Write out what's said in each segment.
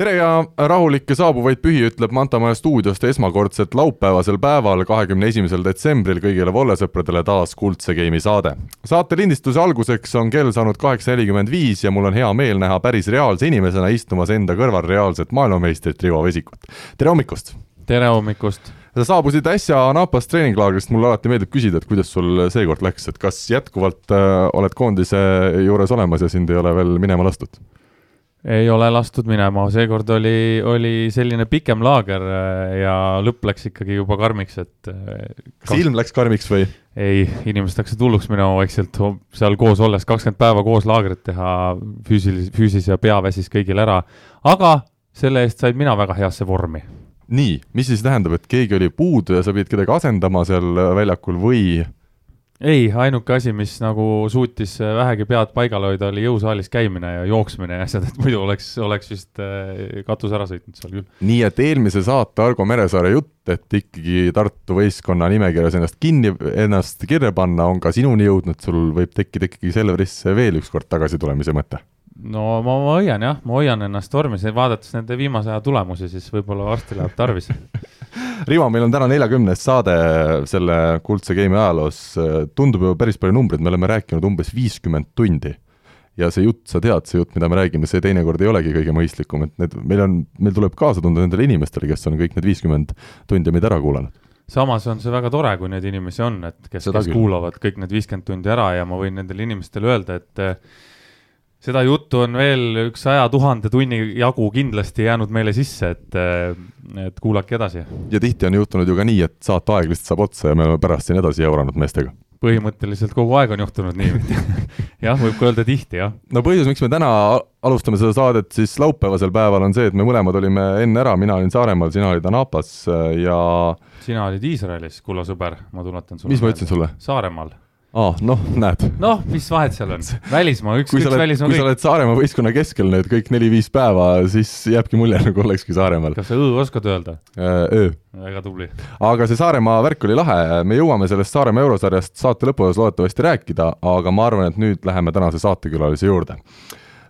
tere ja rahulikke saabuvaid pühi, ütleb Mantamaja stuudiost esmakordselt laupäevasel päeval, kahekümne esimesel detsembril kõigile vollesõpradele taas Kuldse Game'i saade. saate lindistuse alguseks on kell saanud kaheksa nelikümmend viis ja mul on hea meel näha päris reaalse inimesena istumas enda kõrval reaalset maailmameistrit Rivo Vesikut. tere hommikust! tere hommikust! sa saabusid äsja Anapast treeninglaagrist, mulle alati meeldib küsida, et kuidas sul seekord läks, et kas jätkuvalt äh, oled koondise juures olemas ja sind ei ole veel minema lastud? Ei ole lastud minema, seekord oli, oli selline pikem laager äh, ja lõpp läks ikkagi juba karmiks, et äh, kas ilm läks karmiks või? ei, inimesed hakkasid hulluks minema vaikselt seal koos olles, kakskümmend päeva koos laagrit teha, füüsilis-, füüsis ja pea väsis kõigil ära, aga selle eest sain mina väga heasse vormi. nii, mis siis tähendab, et keegi oli puudu ja sa pidid kedagi asendama seal väljakul või ei, ainuke asi, mis nagu suutis äh, vähegi pead paigal hoida, oli jõusaalis käimine ja jooksmine ja asjad, et muidu oleks, oleks vist äh, katus ära sõitnud seal küll. nii et eelmise saate Argo Meresaare jutt, et ikkagi Tartu võistkonna nimekirjas ennast kinni, ennast kirja panna, on ka sinuni jõudnud, sul võib tekkida ikkagi Selverisse veel ükskord tagasitulemise mõte? no ma, ma hoian jah, ma hoian ennast vormis, vaadates nende viimase aja tulemusi, siis võib-olla varsti läheb tarvis Rivo, meil on täna neljakümnes saade selle kuldse game'i ajaloos, tundub ju päris palju numbreid, me oleme rääkinud umbes viiskümmend tundi. ja see jutt, sa tead, see jutt, mida me räägime, see teinekord ei olegi kõige mõistlikum, et need, meil on, meil tuleb kaasa tunda nendele inimestele, kes on kõik need viiskümmend tundi meid ära kuulanud. Samas on see väga tore, kui neid inimesi on, et kes, kes kuulavad kõik need viiskümmend tundi ära ja ma võin nendele inimestele öelda, et seda juttu on veel üks saja tuhande tunni jagu kindlasti jäänud meile sisse, et, et kuulake edasi. ja tihti on juhtunud ju ka nii, et saateaeg lihtsalt saab otsa ja me oleme pärast siin edasi jauranud meestega. põhimõtteliselt kogu aeg on juhtunud nii jah, võib ka öelda tihti, jah. no põhjus, miks me täna alustame seda saadet siis laupäevasel päeval, on see, et me mõlemad olime enne ära, mina olin Saaremaal, sina olid Anapas ja sina olid Iisraelis, kulla sõber, ma tuletan sulle mis ma ütlesin sulle? Saaremaal aa, noh, näed. noh, mis vahet seal on, välismaa, üks, üks välismaa kui kõik. sa oled Saaremaa võistkonna keskel nüüd kõik neli-viis päeva, siis jääbki mulje, nagu olekski Saaremaal. kas sa õ oskad öelda? Äh, öö. väga tubli. aga see Saaremaa värk oli lahe, me jõuame sellest Saaremaa eurosarjast saate lõpuosas loodetavasti rääkida, aga ma arvan, et nüüd läheme tänase saatekülalise juurde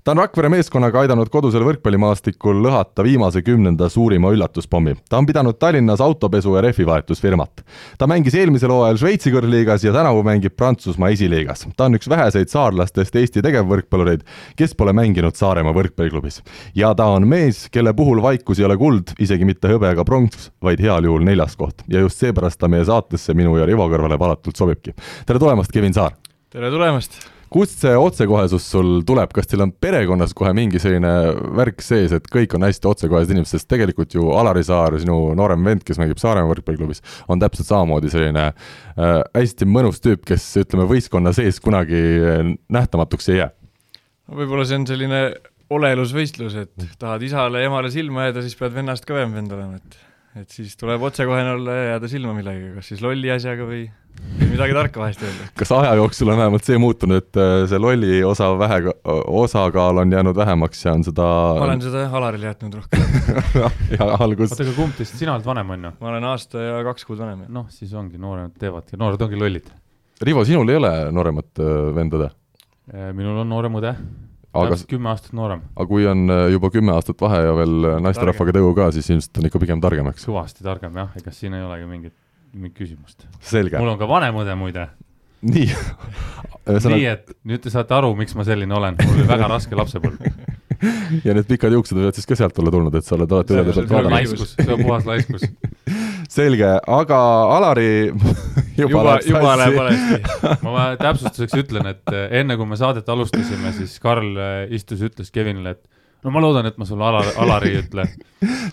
ta on Rakvere meeskonnaga aidanud kodusel võrkpallimaastikul lõhata viimase kümnenda suurima üllatuspommi. ta on pidanud Tallinnas autopesu ja rehvivahetusfirmat. ta mängis eelmisel hooajal Šveitsi kõrgliigas ja tänavu mängib Prantsusmaa esiliigas. ta on üks väheseid saarlastest Eesti tegevvõrkpallureid, kes pole mänginud Saaremaa võrkpalliklubis. ja ta on mees, kelle puhul vaikus ei ole kuld, isegi mitte hõbe ega pronks, vaid heal juhul neljas koht. ja just seepärast ta meie saatesse minu ja Rivo kõrvale valatult sobibki. tere tulemast, Kevin Saar! tere tulemast! Kust see otsekohesus sul tuleb, kas teil on perekonnas kohe mingi selline värk sees, et kõik on hästi otsekohesed inimesed, sest tegelikult ju Alari Saar, sinu noorem vend, kes mängib Saaremaa võrkpalliklubis, on täpselt samamoodi selline äh, hästi mõnus tüüp, kes ütleme, võistkonna sees kunagi nähtamatuks ei jää. võib-olla see on selline olelusvõistlus, et tahad isale-emale silma jääda, siis pead vennast kõvem vend olema, et et siis tuleb otsekohene olla ja jääda silma millegagi, kas siis lolli asjaga või midagi tarka vahest öelda. kas aja jooksul on vähemalt see muutunud, et äh, see lolli osa vähe, osakaal on jäänud vähemaks ja on seda ma olen seda jah, Alarile jätnud rohkem ja algus oota, aga kumb teist, sina oled vanem, on ju? ma olen aasta ja kaks kuud vanem. noh, siis ongi, nooremad teevadki, noored ongi lollid. Rivo, sinul ei ole nooremat äh, vend-õde? Äh, minul on noorem õde aga kümme aastat noorem. aga kui on äh, juba kümme aastat vahe ja veel äh, naisterahvaga tegu ka, siis ilmselt on ikka pigem targem, eks? kõvasti targem jah, ega siin ei olegi mingit, mingit küsimust. mul on ka vanem õde muide. nii nii, et nüüd te saate aru, miks ma selline olen, mul oli väga raske lapsepõlv ja need pikad juuksed võivad siis ka sealt olla tulnud, et sa oled alati õdede pealt vaadanud. see on puhas laiskus selge, aga Alari juba, juba läheb valesti. ma täpsustuseks ütlen, et eh, enne kui me saadet alustasime, siis Karl eh, istus ja ütles Kevinile, et no ma loodan, et ma sulle Alar, Alari ei ütle.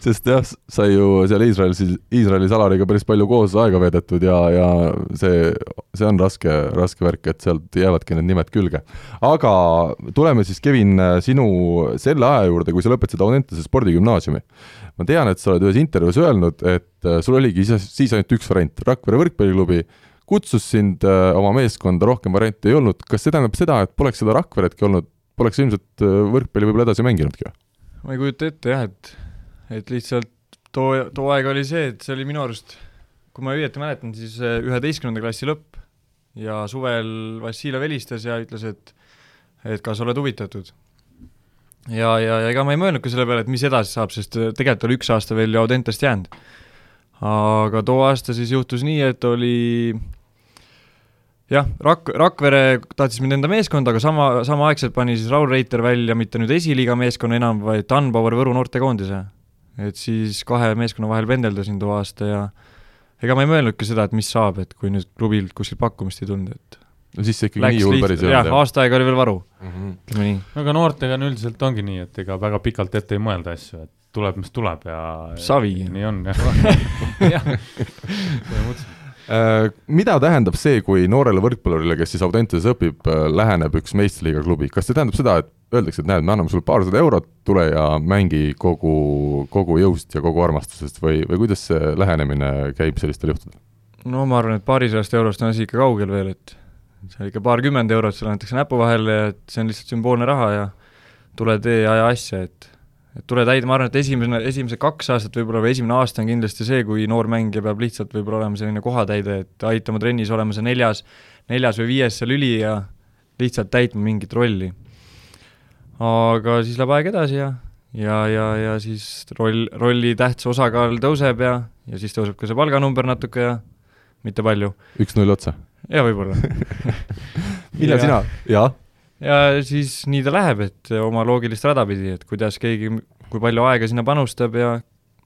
sest jah, sai ju seal Iisraelis, Iisraelis Alariga päris palju koos aega veedetud ja, ja see, see on raske, raske värk, et sealt jäävadki need nimed külge. aga tuleme siis, Kevin, sinu selle aja juurde, kui sa lõpetasid Audentese spordigümnaasiumi. ma tean, et sa oled ühes intervjuus öelnud, et äh, sul oligi siis, siis ainult üks variant, Rakvere võrkpalliklubi kutsus sind äh, oma meeskonda, rohkem variante ei olnud, kas see tähendab seda, et poleks seda Rakveretki olnud, poleks ilmselt äh, võrkpalli võib-olla edasi mänginudki ma ei kujuta ette jah, et, et lihtsalt too, too aeg oli see, et see oli minu arust, kui ma õieti mäletan, siis üheteistkümnenda klassi lõpp ja suvel Vassiljev helistas ja ütles, et et kas oled huvitatud. ja, ja, ja ega ma ei mõelnudki selle peale, et mis edasi saab, sest tegelikult oli üks aasta veel ju Audentest jäänud. aga too aasta siis juhtus nii, et oli jah, Rak-, Rakvere tahtis mind enda meeskonda, aga sama, samaaegselt pani siis Raul Reiter välja mitte nüüd esiliiga meeskonna enam, vaid Danbauer Võru noortekoondise. et siis kahe meeskonna vahel pendeldasin too aasta ja ega ma ei mõelnudki seda, et mis saab, et kui nüüd klubilt kuskilt pakkumist ei tulnud, et no siis see ikkagi nii hull päris ei olnud, jah? aasta aega oli veel varu mm, -hmm. ütleme nii. aga noortega on üldiselt ongi nii, et ega väga pikalt ette ei mõelda asju, et tuleb, mis tuleb ja savi. nii on, jah. jah, äh, mida tähendab see, kui noorele võrkpallurile, kes siis Audentases õpib, äh, läheneb üks meistriliiga klubi, kas see tähendab seda, et öeldakse, et näed, me anname sulle paarsada eurot, tule ja mängi kogu, kogu jõust ja kogu armastusest või, või kuidas see lähenemine käib sellistel juhtudel? no ma arvan, et paarisajast eurost on asi ikka kaugel veel, et see on ikka paarkümmend eurot, sulle antakse näpu vahele ja et see on lihtsalt sümboolne raha ja tule tee, aja asja, et et tule täida, ma arvan, et esimene, esimesed kaks aastat võib-olla või esimene aasta on kindlasti see, kui noor mängija peab lihtsalt võib-olla olema selline kohatäide, et aitama trennis olema see neljas, neljas või viies see lüli ja lihtsalt täitma mingit rolli. aga siis läheb aeg edasi ja, ja, ja, ja siis roll, rolli tähtsa osakaal tõuseb ja, ja siis tõuseb ka see palganumber natuke ja mitte palju. üks-null otsa jaa, võib-olla millal sina, jaa? Ja siis nii ta läheb, et oma loogilist rada pidi, et kuidas keegi, kui palju aega sinna panustab ja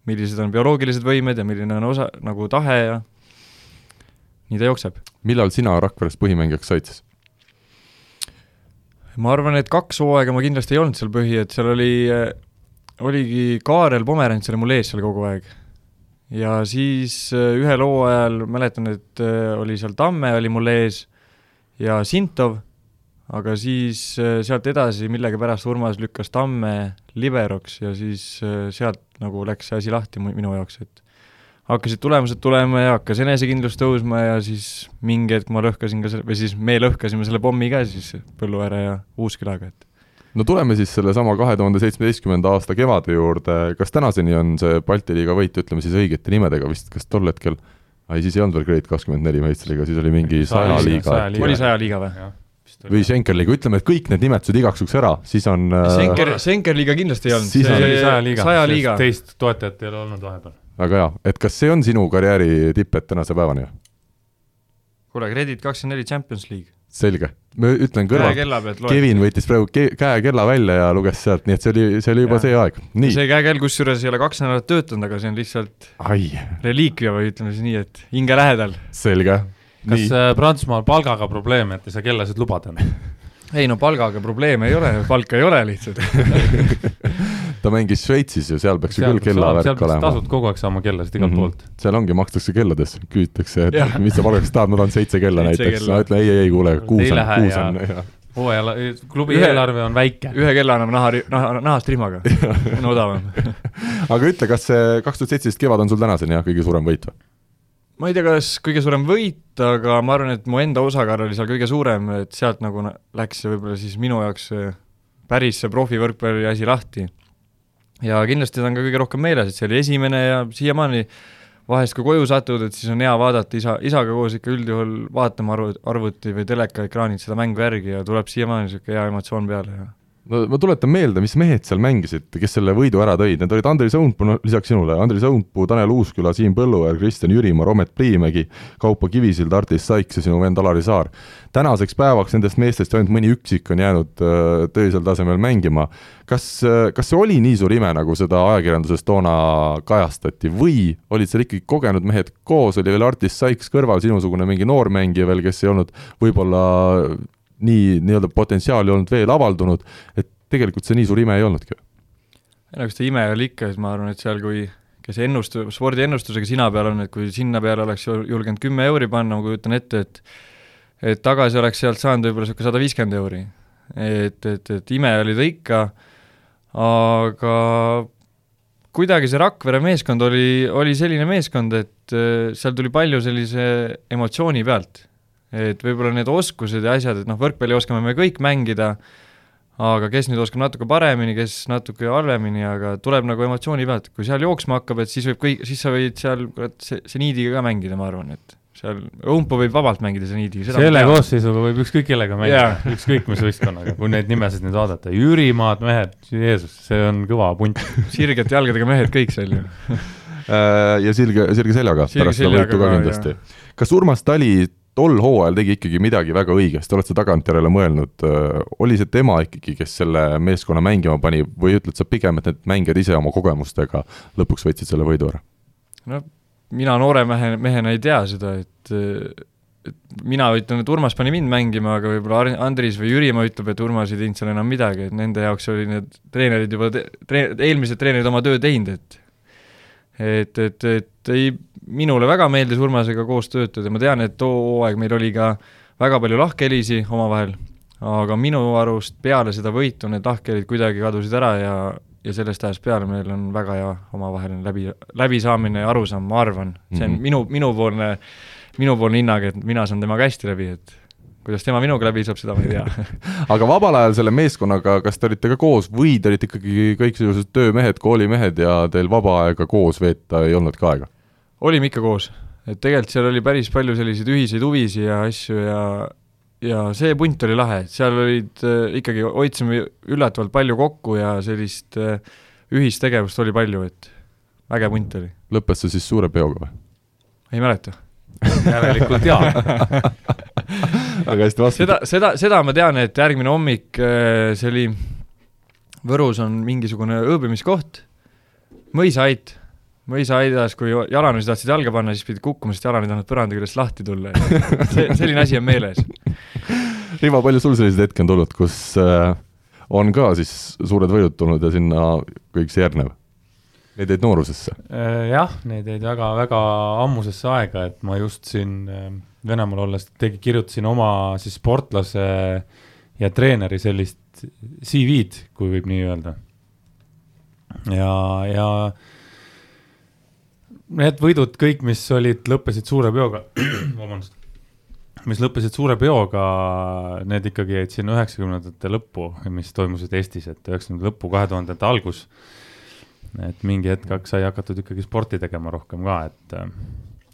millised on bioloogilised võimed ja milline on osa, nagu tahe ja nii ta jookseb. millal sina Rakverest põhimängijaks said siis? ma arvan, et kaks hooaega ma kindlasti ei olnud seal põhi, et seal oli, oligi Kaarel Pomerants oli mul ees seal kogu aeg ja siis ühel hooajal mäletan, et oli seal Tamme oli mul ees ja Sintov, aga siis äh, sealt edasi millegipärast Urmas lükkas Tamme liberoks ja siis sealt nagu läks see asi lahti minu jaoks, et hakkasid tulemused tulema ja hakkas enesekindlus tõusma ja siis mingi hetk ma lõhkasin ka selle, või siis me lõhkasime selle pommi ka siis Põlluääre ja Uuskülaga, et no tuleme siis sellesama kahe tuhande seitsmeteistkümnenda aasta kevade juurde, kas tänaseni on see Balti liiga võit, ütleme siis õigete nimedega vist, kas tol hetkel ei, siis ei olnud veel Grade kakskümmend neli meistriga, siis oli mingi saja liiga. oli saja liiga või? Või Schenkerliga, ütleme, et kõik need nimetused igaks juhuks ära, siis on Schenker, Schenkerliga kindlasti ei olnud. siis on saja liiga, saja liiga., teist toetajat ei ole olnud vahepeal. väga hea, et kas see on sinu karjääri tippet tänase päevani? kuule, Credit kakskümmend neli Champions League selge, ma ütlen kõrvalt, Kevin võttis praegu ke-, käekella välja ja luges sealt, nii et see oli, see oli juba ja. see aeg, nii. see käekell kusjuures ei ole kaks nädalat töötanud, aga see on lihtsalt Ai. reliikvia või ütleme siis nii, et hinge lähedal. selge. Kas nii. Äh, Prantsusmaal palgaga probleem, et ei saa kellasid lubada? ei no palgaga probleeme ei ole, palka ei ole lihtsalt ta mängis Šveitsis ju, seal peaks ju küll kellavärk olema. tasud kogu aeg saama kellasid igalt mm -hmm. poolt. seal ongi, makstakse kellades, küsitakse, et ja. mis sa palgaks tahad, ma tahan seitse kella näiteks, ma ütlen ei, ei, ei, kuule, kuus on, kuus on, jah hooajal, klubi ühe, eelarve on väike. ühe kella anname naha, naha, nahast rihmaga on odavam aga ütle, kas see kaks tuhat seitseteist kevad on sul tänaseni jah, kõige suurem võit või? Ma ei tea, kas kõige suurem võit, aga ma arvan, et mu enda osakaal oli seal kõige suurem, et sealt nagu läks võib-olla siis minu jaoks päris see profivõrkpalli asi lahti. Ja kindlasti ta on ka kõige rohkem meeles, et see oli esimene ja siiamaani vahest, kui koju satud, et siis on hea vaadata isa, isaga koos ikka üldjuhul vaatama arvu, arvuti või telekaekraanilt seda mängu järgi ja tuleb siiamaani niisugune hea emotsioon peale ja no ma tuletan meelde, mis mehed seal mängisid, kes selle võidu ära tõid, need olid Andrei Sõunpuu, no lisaks sinule, Andrei Sõunpuu, Tanel Uusküla, Siim Põlluäär, Kristjan Jürimaa, Romet Priimägi, Kaupo Kivisild, Artis Saiks ja sinu vend Alari Saar. tänaseks päevaks nendest meestest ainult mõni üksik on jäänud äh, töisel tasemel mängima. kas äh,, kas see oli nii suur ime, nagu seda ajakirjanduses toona kajastati või olid seal ikkagi kogenud mehed koos, oli veel Artis Saiks kõrval, sinusugune mingi noor mängija veel, kes ei olnud võib-olla nii nii-öelda potentsiaali olnud veel avaldunud, et tegelikult see nii suur ime ei olnudki. no eks ta ime oli ikka, siis ma arvan, et seal, kui kes ennustu-, spordiennustusega sina peal on, et kui sinna peale oleks julgenud kümme euri panna, ma kujutan ette, et et tagasi oleks sealt saanud võib-olla niisugune sada viiskümmend euri. et, et, et ime oli ta ikka, aga kuidagi see Rakvere meeskond oli, oli selline meeskond, et äh, seal tuli palju sellise emotsiooni pealt et võib-olla need oskused ja asjad, et noh, võrkpalli oskame me kõik mängida, aga kes nüüd oskab natuke paremini, kes natuke halvemini, aga tuleb nagu emotsiooni pealt, kui seal jooksma hakkab, et siis võib kõik, siis sa võid seal kurat se-, seniidiga ka mängida, ma arvan, et seal umpu võib vabalt mängida seniidiga. selle koosseisuga võib ükskõik kellega mängida yeah., ükskõik mis võistkonnaga, kui neid nimesid nüüd vaadata, Jürimaad mehed, Jeesus, see on kõva punt sirgete jalgadega mehed kõik seal ju äh, ja sirge, sirge seljaga sirge pärast seda võitu ka kindlasti. kas Urmas Tali tol hooajal tegi ikkagi midagi väga õigesti, oled sa tagantjärele mõelnud, äh, oli see tema ikkagi, kes selle meeskonna mängima pani või ütled sa pigem, et need mängijad ise oma kogemustega lõpuks võtsid selle võidu ära? no mina noore mehe, mehena ei tea seda, et et mina ütlen, et Urmas pani mind mängima, aga võib-olla Andris või Jürimaa ütleb, et Urmas ei teinud seal enam midagi, et nende jaoks oli need treenerid juba te-, tre-, eelmised treenerid oma töö teinud, et et, et, et ei, minule väga meeldis Urmasega koos töötada, ma tean, et too hooaeg meil oli ka väga palju lahkhelisi omavahel, aga minu arust peale seda võitu need lahkhelid kuidagi kadusid ära ja ja sellest ajast peale meil on väga hea omavaheline läbi, läbisaamine ja arusaam, ma arvan, see on mm -hmm. minu, minupoolne, minupoolne hinnang, et mina saan temaga hästi läbi, et kuidas tema minuga läbi saab, seda ma ei tea aga vabal ajal selle meeskonnaga, kas te olite ka koos või te olite ikkagi kõik sellised töömehed, koolimehed ja teil vaba aega koos veeta ei olnud ka aega? olime ikka koos, et tegelikult seal oli päris palju selliseid ühiseid huvisid ja asju ja ja see punt oli lahe, et seal olid äh, ikkagi, hoidsime üllatavalt palju kokku ja sellist äh, ühistegevust oli palju, et äge punt oli. lõppes see siis suure peoga või? ei mäleta järelikult jaa väga hästi vastatud. seda, seda, seda ma tean, et järgmine hommik, äh, see oli, Võrus on mingisugune ööbimiskoht, mõisaait mõisaaidas, kui jalanõusid tahtsid jalga panna, siis pidid kukkuma, sest jalan ei tahtnud põranda küljest lahti tulla. see, selline asi on meeles. Rivo, palju sul selliseid hetki on tulnud, kus äh, on ka siis suured võidud tulnud ja sinna kõik see järgnev? Need jäid noorusesse? Äh, jah, need jäid väga-väga ammusesse aega, et ma just siin äh, Venemaal olles tegi, kirjutasin oma siis sportlase ja treeneri sellist CV-d, kui võib nii öelda. ja, ja need võidud kõik, mis olid, lõppesid suure peoga, vabandust, mis lõppesid suure peoga, need ikkagi jäid sinna üheksakümnendate lõppu, mis toimusid Eestis, et üheksakümnendate lõppu, kahe tuhandete algus. et mingi hetk sai hakatud ikkagi sporti tegema rohkem ka, et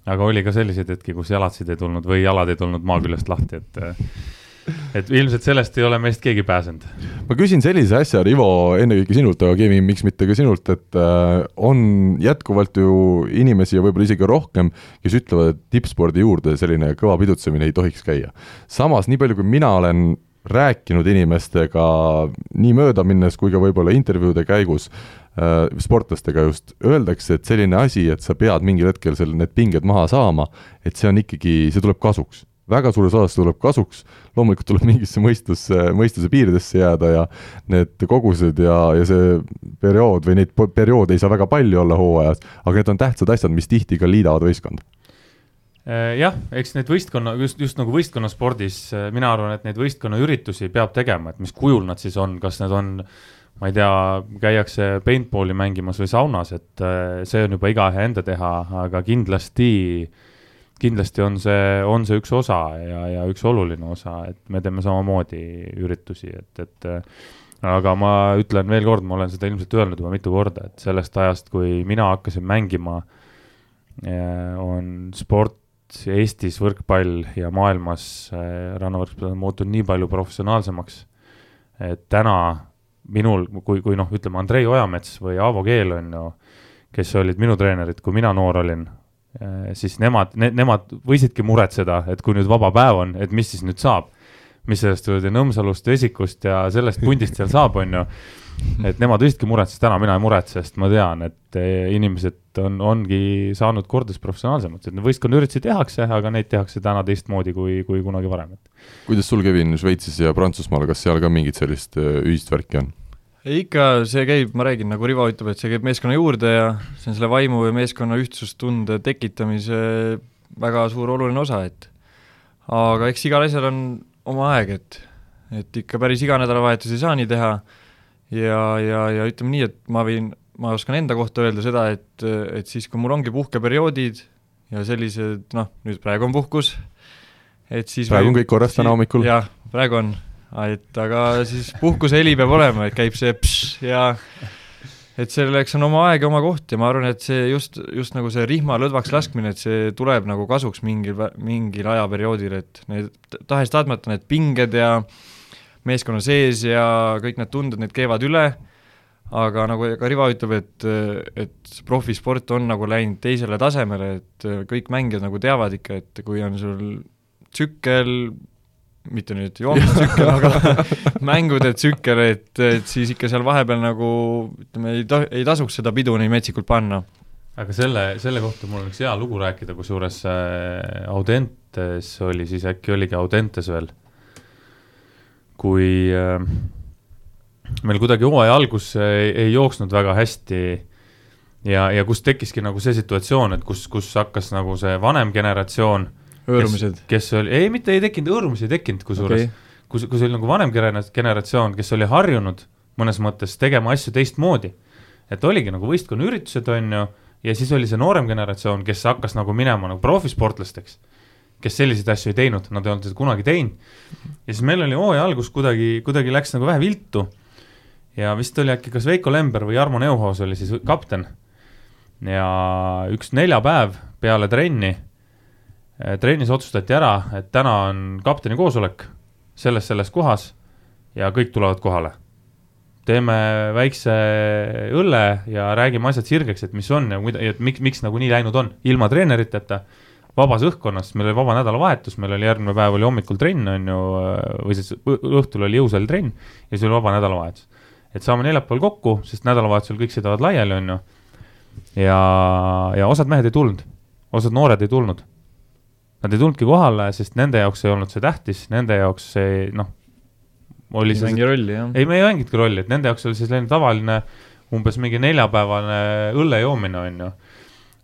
aga oli ka selliseid hetki, kus jalatsid ei tulnud või jalad ei tulnud maa küljest lahti, et äh, et ilmselt sellest ei ole meist keegi pääsenud. ma küsin sellise asja, Rivo, ennekõike sinult, aga Kevin, miks mitte ka sinult, et äh, on jätkuvalt ju inimesi ja võib-olla isegi rohkem, kes ütlevad, et tippspordi juurde selline kõva pidutsemine ei tohiks käia. samas, nii palju kui mina olen rääkinud inimestega nii mööda minnes kui ka võib-olla intervjuude käigus sportlastega just, öeldakse, et selline asi, et sa pead mingil hetkel seal need pinged maha saama, et see on ikkagi, see tuleb kasuks. Väga suures osas tuleb kasuks, loomulikult tuleb mingisse mõistusse, mõistuse piiridesse jääda ja need kogused ja, ja see periood või neid perioode ei saa väga palju olla hooajas, aga need on tähtsad asjad, mis tihti ka liidavad võistkonda. Äh, jah, eks neid võistkonna, just, just nagu võistkonnaspordis, äh, mina arvan, et neid võistkonnaüritusi peab tegema, et mis kujul nad siis on, kas need on ma ei tea, käiakse paintball'i mängimas või saunas, et äh, see on juba igaühe enda teha, aga kindlasti äh, kindlasti on see, on see üks osa ja, ja üks oluline osa, et me teeme samamoodi üritusi, et, et aga ma ütlen veel kord, ma olen seda ilmselt öelnud juba mitu korda, et sellest ajast, kui mina hakkasin mängima, eh, on sport Eestis, võrkpall ja maailmas rannavõrkpall on muutunud nii palju professionaalsemaks, et täna minul, kui, kui noh, ütleme Andrei Ojamets või Aavo Keel on ju, kes olid minu treenerid, kui mina noor olin Äh, siis nemad ne,, nemad võisidki muretseda, et kui nüüd vaba päev on, et mis siis nüüd saab. mis sellest kuradi Nõmsalust, Vesikust ja sellest pundist seal saab, on ju. Et nemad võisidki muretseda, täna mina ei muretse, sest ma tean, et eh, inimesed on, ongi saanud kordades professionaalsemaks, et võistkonnaüritusi tehakse, aga neid tehakse täna teistmoodi kui, kui kunagi varem, kuidas sul, Kevin, Šveitsis ja Prantsusmaal, kas seal ka mingit sellist äh, ühist värki on? ikka see käib, ma räägin, nagu Rivo ütleb, et see käib meeskonna juurde ja see on selle vaimu ja meeskonna ühtsustunde tekitamise väga suur oluline osa, et. Aga eks igal asjal on oma aeg, et et ikka päris iga nädalavahetus ei saa nii teha ja, ja, ja ütleme nii, et ma võin, ma oskan enda kohta öelda seda, et, et siis, kui mul ongi puhkeperioodid ja sellised noh, nüüd praegu on puhkus, et siis praegu on kõik korras täna hommikul? jah, praegu on et aga siis puhkuseheli peab olema, et käib see pšš ja et selleks on oma aeg ja oma koht ja ma arvan, et see just, just nagu see rihma lõdvaks laskmine, et see tuleb nagu kasuks mingil, mingil ajaperioodil, et need tahes-tahtmata need pinged ja meeskonna sees ja kõik need tunded, need keevad üle, aga nagu ka Rivo ütleb, et, et profisport on nagu läinud teisele tasemele, et kõik mängijad nagu teavad ikka, et kui on sul tsükkel, mitte nüüd joomistsükkel, aga mängude tsükkel, et, et siis ikka seal vahepeal nagu ütleme, ei ta-, ei tasuks seda pidu nii metsikult panna. aga selle, selle kohta mul on üks hea lugu rääkida, kusjuures äh, Audentes oli siis, äkki oligi Audentes veel, kui äh, meil kuidagi hooaja algus ei, ei jooksnud väga hästi ja, ja kus tekkiski nagu see situatsioon, et kus, kus hakkas nagu see vanem generatsioon hõõrumised? kes oli, ei, mitte ei tekkinud, hõõrumisi ei tekkinud kusjuures okay., kus, kus oli nagu vanem generatsioon, kes oli harjunud mõnes mõttes tegema asju teistmoodi. et oligi nagu võistkonnaüritused, on ju, ja siis oli see noorem generatsioon, kes hakkas nagu minema nagu profisportlasteks, kes selliseid asju ei teinud, nad ei olnud seda kunagi teinud. ja siis meil oli hooaja algus kuidagi, kuidagi läks nagu vähe viltu ja vist oli äkki kas Veiko Lember või Jarmo Neuhaus oli siis kapten. ja üks neljapäev peale trenni Äh, trennis otsustati ära, et täna on kapteni koosolek selles, selles kohas ja kõik tulevad kohale. teeme väikse õlle ja räägime asjad sirgeks, et mis on ja mida, et miks, miks nagu nii läinud on, ilma treeneriteta, vabas õhkkonnas, meil oli vaba nädalavahetus, meil oli järgmine päev oli hommikul trenn, on ju, või siis õhtul oli jõusaalitrenn ja siis oli vaba nädalavahetus. et saame neljapäeval kokku, sest nädalavahetusel kõik sõidavad laiali, on ju, ja, ja osad mehed ei tulnud, osad noored ei tulnud Nad ei tulnudki kohale, sest nende jaoks ei olnud see tähtis, nende jaoks see noh, ei mängi rolli, jah. ei, me ei mänginudki rolli, et nende jaoks oli see selline tavaline umbes mingi neljapäevane õlle joomine, on ju.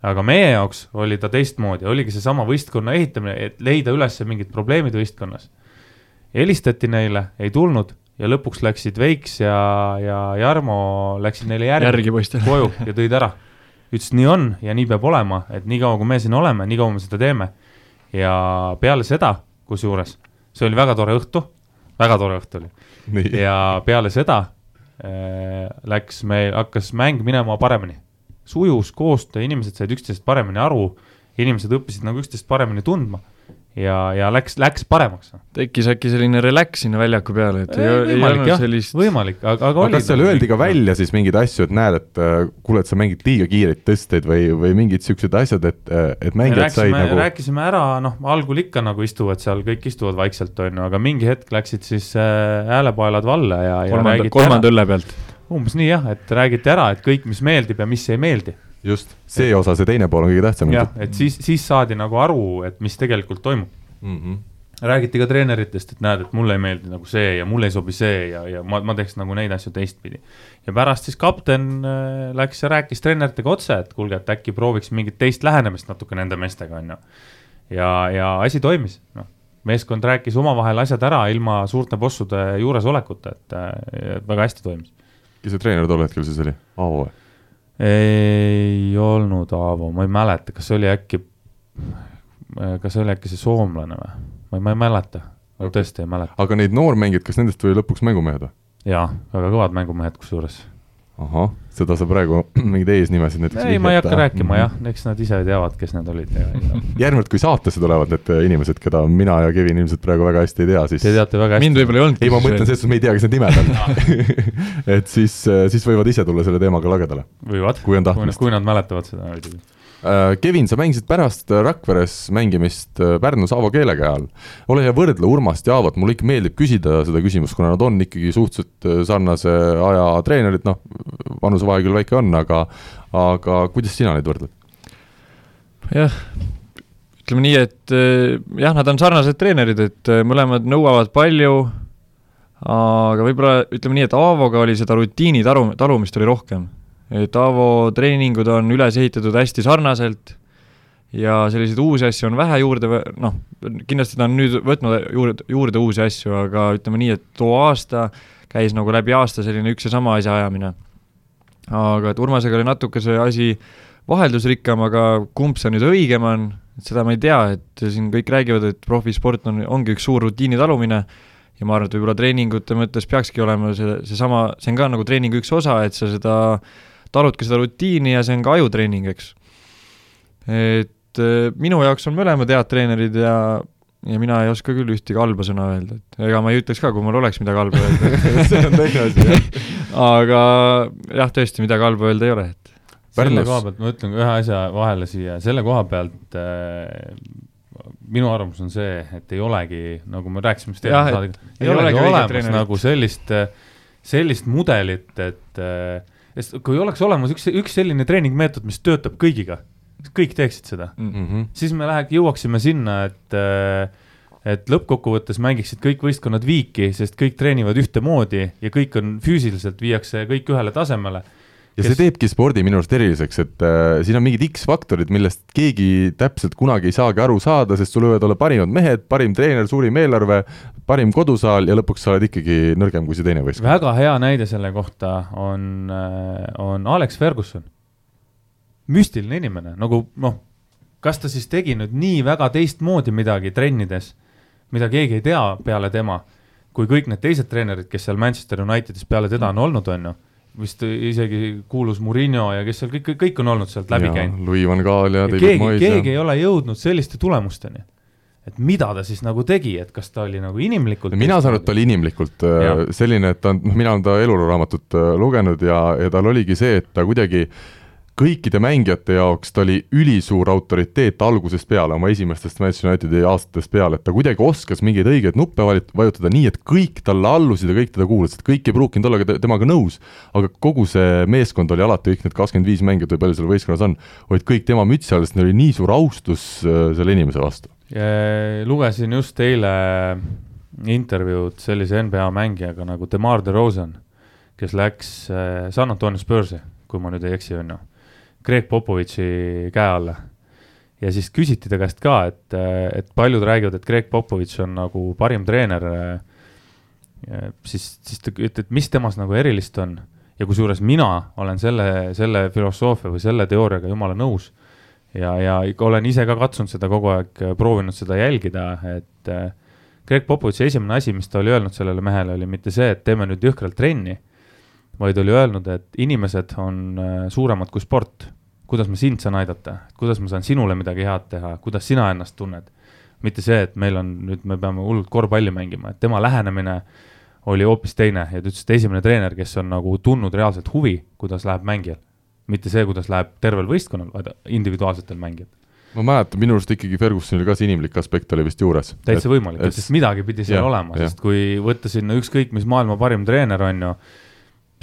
Aga meie jaoks oli ta teistmoodi, oligi seesama võistkonna ehitamine, et leida üles mingid probleemid võistkonnas. helistati neile, ei tulnud ja lõpuks läksid Veiks ja, ja Jarmo läksid neile järgi, järgi koju ja tõid ära. ütlesid, nii on ja nii peab olema, et niikaua, kui me siin oleme, niikaua me seda teeme ja peale seda, kusjuures, see oli väga tore õhtu, väga tore õhtu oli. ja peale seda äh, läks meil, hakkas mäng minema paremini. Sujus koostöö, inimesed said üksteisest paremini aru, inimesed õppisid nagu üksteist paremini tundma ja, ja läks, läks paremaks. tekkis äkki selline relax sinna väljaku peale, et ei, ei, ei olnud jah, sellist võimalik, aga, aga oli kas seal öeldi ka välja siis mingeid asju, et näed, et äh, kuule, et sa mängid liiga kiireid tõsteid või, või mingid niisugused asjad, et, äh, et mängijad said nagu rääkisime ära, noh, algul ikka nagu istuvad seal, kõik istuvad vaikselt, on ju, aga mingi hetk läksid siis äh, häälepaelad valla ja, ja kolmanda, kolmanda õlle pealt. Umbes nii jah, et räägiti ära, et kõik, mis meeldib ja mis ei meeldi just, see et, osa, see teine pool on kõige tähtsam. jah, et siis, siis saadi nagu aru, et mis tegelikult toimub mm. -hmm. räägiti ka treeneritest, et näed, et mulle ei meeldi nagu see ja mulle ei sobi see ja, ja ma, ma teeks nagu neid asju teistpidi. ja pärast siis kapten äh, läks ja rääkis treeneritega otse, et kuulge, et äkki prooviks mingit teist lähenemist natuke nende meestega, on ju. ja, ja asi toimis, noh meeskond rääkis omavahel asjad ära ilma suurte bossude juuresolekuta, et äh, väga hästi toimis. Kes see treener tol hetkel siis oli, Aavo või? ei olnud Aavo, ma ei mäleta, kas oli äkki, kas oli äkki see soomlane või? ma ei, ma ei mäleta, ma tõesti ei mäleta. aga neid noormängijaid, kas nendest tuli lõpuks mängumehed või? jaa, väga kõvad mängumehed kusjuures ahah, seda sa praegu mingeid eesnimesid näiteks ei, ma ei hakka rääkima jah, eks nad ise teavad, kes need olid järgnevalt, kui saatesse tulevad need äh, inimesed, keda mina ja Kevin ilmselt praegu väga hästi ei tea, siis Te teate väga hästi. mind võib-olla ei olnudki. ei, ma mõtlen selles suhtes, me ei tea, kes need nimed on et siis, äh, siis võivad ise tulla selle teemaga lagedale. võivad, kui on tahtmist. kui nad mäletavad seda muidugi Kevin, sa mängisid pärast Rakveres mängimist äh, Pärnus Aavo keelega ajal. ole hea, võrdle Urmast ja Aavot, mulle ikka meeldib küsida seda küsimust, kuna nad on ikkagi suhteliselt äh, sarnase aja treenerid, noh, vanusevahe küll väike on, aga aga kuidas sina neid võrdled? jah, ütleme nii, et jah, nad on sarnased treenerid, et mõlemad nõuavad palju, aga võib-olla ütleme nii, et Aavoga oli seda rutiini talu, talumist oli rohkem Taavo treeningud on üles ehitatud hästi sarnaselt ja selliseid uusi asju on vähe juurde, noh, kindlasti ta on nüüd võtnud juurde, juurde uusi asju, aga ütleme nii, et too aasta käis nagu läbi aasta selline üks ja sama asja ajamine. aga et Urmasega oli natuke see asi vaheldusrikkam, aga kumb see nüüd õigem on, seda ma ei tea, et siin kõik räägivad, et profisport on, ongi üks suur rutiini talumine ja ma arvan, et võib-olla treeningute mõttes peakski olema see, seesama, see on ka nagu treeningu üks osa, et sa seda, taludki seda rutiini ja see on ka ajutreening, eks. et äh, minu jaoks on mõlemad head treenerid ja, ja mina ei oska küll ühtegi halba sõna öelda, et ega ma ei ütleks ka, kui mul oleks midagi halba öelda see on teine asi, jah. aga jah, tõesti midagi halba öelda ei ole, et selle koha pealt ma ütlen ühe asja vahele siia, selle koha pealt äh, minu arvamus on see, et ei olegi, nagu me rääkisime just eelmise saadega, ei, ei olegi olemas nagu sellist, sellist mudelit, et sest kui oleks olemas üks, üks selline treeningmeetod, mis töötab kõigiga, kõik teeksid seda. Mm, -hmm. siis me läheks, jõuaksime sinna, et et lõppkokkuvõttes mängiksid kõik võistkonnad viiki, sest kõik treenivad ühtemoodi ja kõik on füüsiliselt, viiakse kõik ühele tasemele. Ja kes... see teebki spordi minu arust eriliseks, et äh, siin on mingid X-faktorid, millest keegi täpselt kunagi ei saagi aru saada, sest sul võivad olla parimad mehed, parim treener, suurim eelarve, parim kodusaal ja lõpuks sa oled ikkagi nõrgem kui see teine võistkond. väga hea näide selle kohta on, äh, on Alex Ferguson. müstiline inimene, nagu noh, kas ta siis tegi nüüd nii väga teistmoodi midagi trennides, mida keegi ei tea peale tema, kui kõik need teised treenerid, kes seal Manchester Unitedis peale teda on olnud, on ju vist isegi kuulus Murillo ja kes seal kõik, kõik on olnud sealt läbi käinud. Louis van Gaal ja, ja David Moyes. keegi ei ole jõudnud selliste tulemusteni. Et mida ta siis nagu tegi, et kas ta oli nagu inimlikult mina saan aru, et ta oli inimlikult ja. Äh, selline, et ta on, noh, mina olen ta eluraamatut äh, lugenud ja, ja tal oligi see, et ta kuidagi kõikide mängijate jaoks ta oli ülisuur autoriteet algusest peale, oma esimestest Manchester Unitedi aastatest peale, et ta kuidagi oskas mingeid õigeid nuppe vajutada nii, et kõik talle allusid ja kõik teda kuulasid, kõik ei pruukinud olla ka temaga nõus, aga kogu see meeskond oli alati, kõik need kakskümmend viis mängijat või palju seal võistkonnas on, olid kõik tema mütsi all, sest neil oli nii suur austus äh, selle inimese vastu. Lugesin just eile intervjuud sellise NBA mängijaga nagu Demar DeRozan, kes läks äh, San Antonio Spursi, kui ma nüüd ei eksi, on ju Greg Popovitši käe alla. ja siis küsiti ta käest ka, et, et paljud räägivad, et Greg Popovitš on nagu parim treener. siis, siis ta ütleb, et mis temas nagu erilist on ja kusjuures mina olen selle, selle filosoofia või selle teooriaga jumala nõus. Ja, ja olen ise ka katsunud seda kogu aeg, proovinud seda jälgida, et Greg Popovitši esimene asi, mis ta oli öelnud sellele mehele, oli mitte see, et teeme nüüd jõhkralt trenni vaid oli öelnud, et inimesed on äh, suuremad kui sport. kuidas ma sind saan aidata, kuidas ma saan sinule midagi head teha, kuidas sina ennast tunned. mitte see, et meil on nüüd, me peame hullult korvpalli mängima, et tema lähenemine oli hoopis teine ja ta ütles, et esimene treener, kes on nagu tundnud reaalselt huvi, kuidas läheb mängijal. Mitte see, kuidas läheb tervel võistkonnal, vaid individuaalsetel mängijatel ma mäletan, minu arust ikkagi Fergusonil ka see inimlik aspekt oli vist juures. täitsa võimalik, sest midagi pidi seal ja, olema, sest kui võtta sinna ükskõik mis maailma parim treener on ju,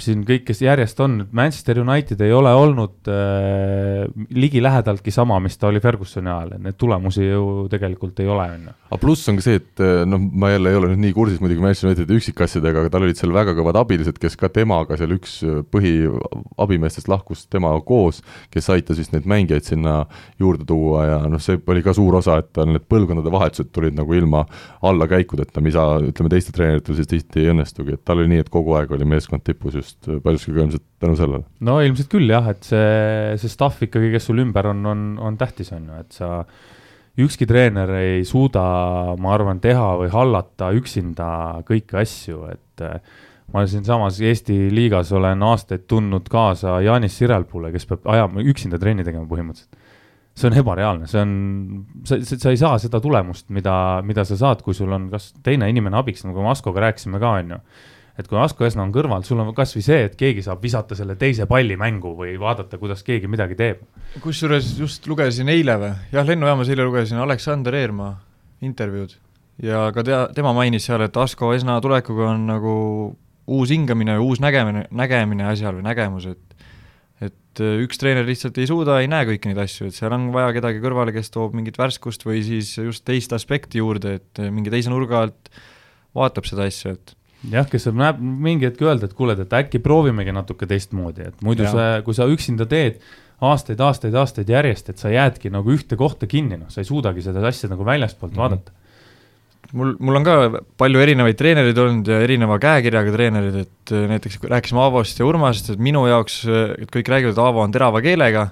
siin kõik, kes järjest on, Manchester United ei ole olnud äh, ligilähedaltki sama, mis ta oli Fergusoni ajal, et neid tulemusi ju tegelikult ei ole, on ju. aga pluss on ka see, et äh, noh, ma jälle ei ole nüüd nii kursis muidugi Manchester Unitedi üksikasjadega, aga tal olid seal väga kõvad abilised, kes ka temaga seal üks äh, põhiabimeestest lahkus temaga koos, kes aitas vist neid mängijaid sinna juurde tuua ja noh, see oli ka suur osa, et tal need põlvkondade vahetused tulid nagu ilma allakäikudeta, mida ütleme, teistel treeneritel siis tihti ei õnnestugi, et tal oli nii, et kogu aeg oli meeskond tipus just just äh, paljuski ka ilmselt tänu sellele. no ilmselt küll jah, et see, see staff ikkagi, kes sul ümber on, on, on tähtis, on ju, et sa, ükski treener ei suuda, ma arvan, teha või hallata üksinda kõiki asju, et äh, ma siinsamas Eesti liigas olen aastaid tundnud kaasa Jaanis Sirelpuule, kes peab ajama, üksinda trenni tegema põhimõtteliselt. see on ebareaalne, see on, sa, sa ei saa seda tulemust, mida, mida sa saad, kui sul on kas teine inimene abiks, nagu me Askoga rääkisime ka, on ju et kui Asko Esna on kõrval, sul on kasvõi see, et keegi saab visata selle teise palli mängu või vaadata, kuidas keegi midagi teeb. kusjuures just lugesin eile või, jah, lennujaamas eile lugesin Aleksander Eermaa intervjuud ja ka tea, tema mainis seal, et Asko Esna tulekuga on nagu uus hingamine, uus nägemine, nägemine asjal või nägemus, et et äh, üks treener lihtsalt ei suuda, ei näe kõiki neid asju, et seal on vaja kedagi kõrvale, kes toob mingit värskust või siis just teist aspekti juurde, et mingi teise nurga alt vaatab seda asja, et jah, kes näeb mingi hetk öelda, et kuule, et äkki proovimegi natuke teistmoodi, et muidu ja. sa, kui sa üksinda teed aastaid, aastaid, aastaid järjest, et sa jäädki nagu ühte kohta kinni, noh, sa ei suudagi seda asja nagu väljastpoolt mm -hmm. vaadata mul, mul on ka palju erinevaid treenereid olnud ja erineva käekirjaga treenerid, et äh, näiteks rääkisime Aavost ja Urmasest, et minu jaoks, et kõik räägivad, et Aavo on terava keelega,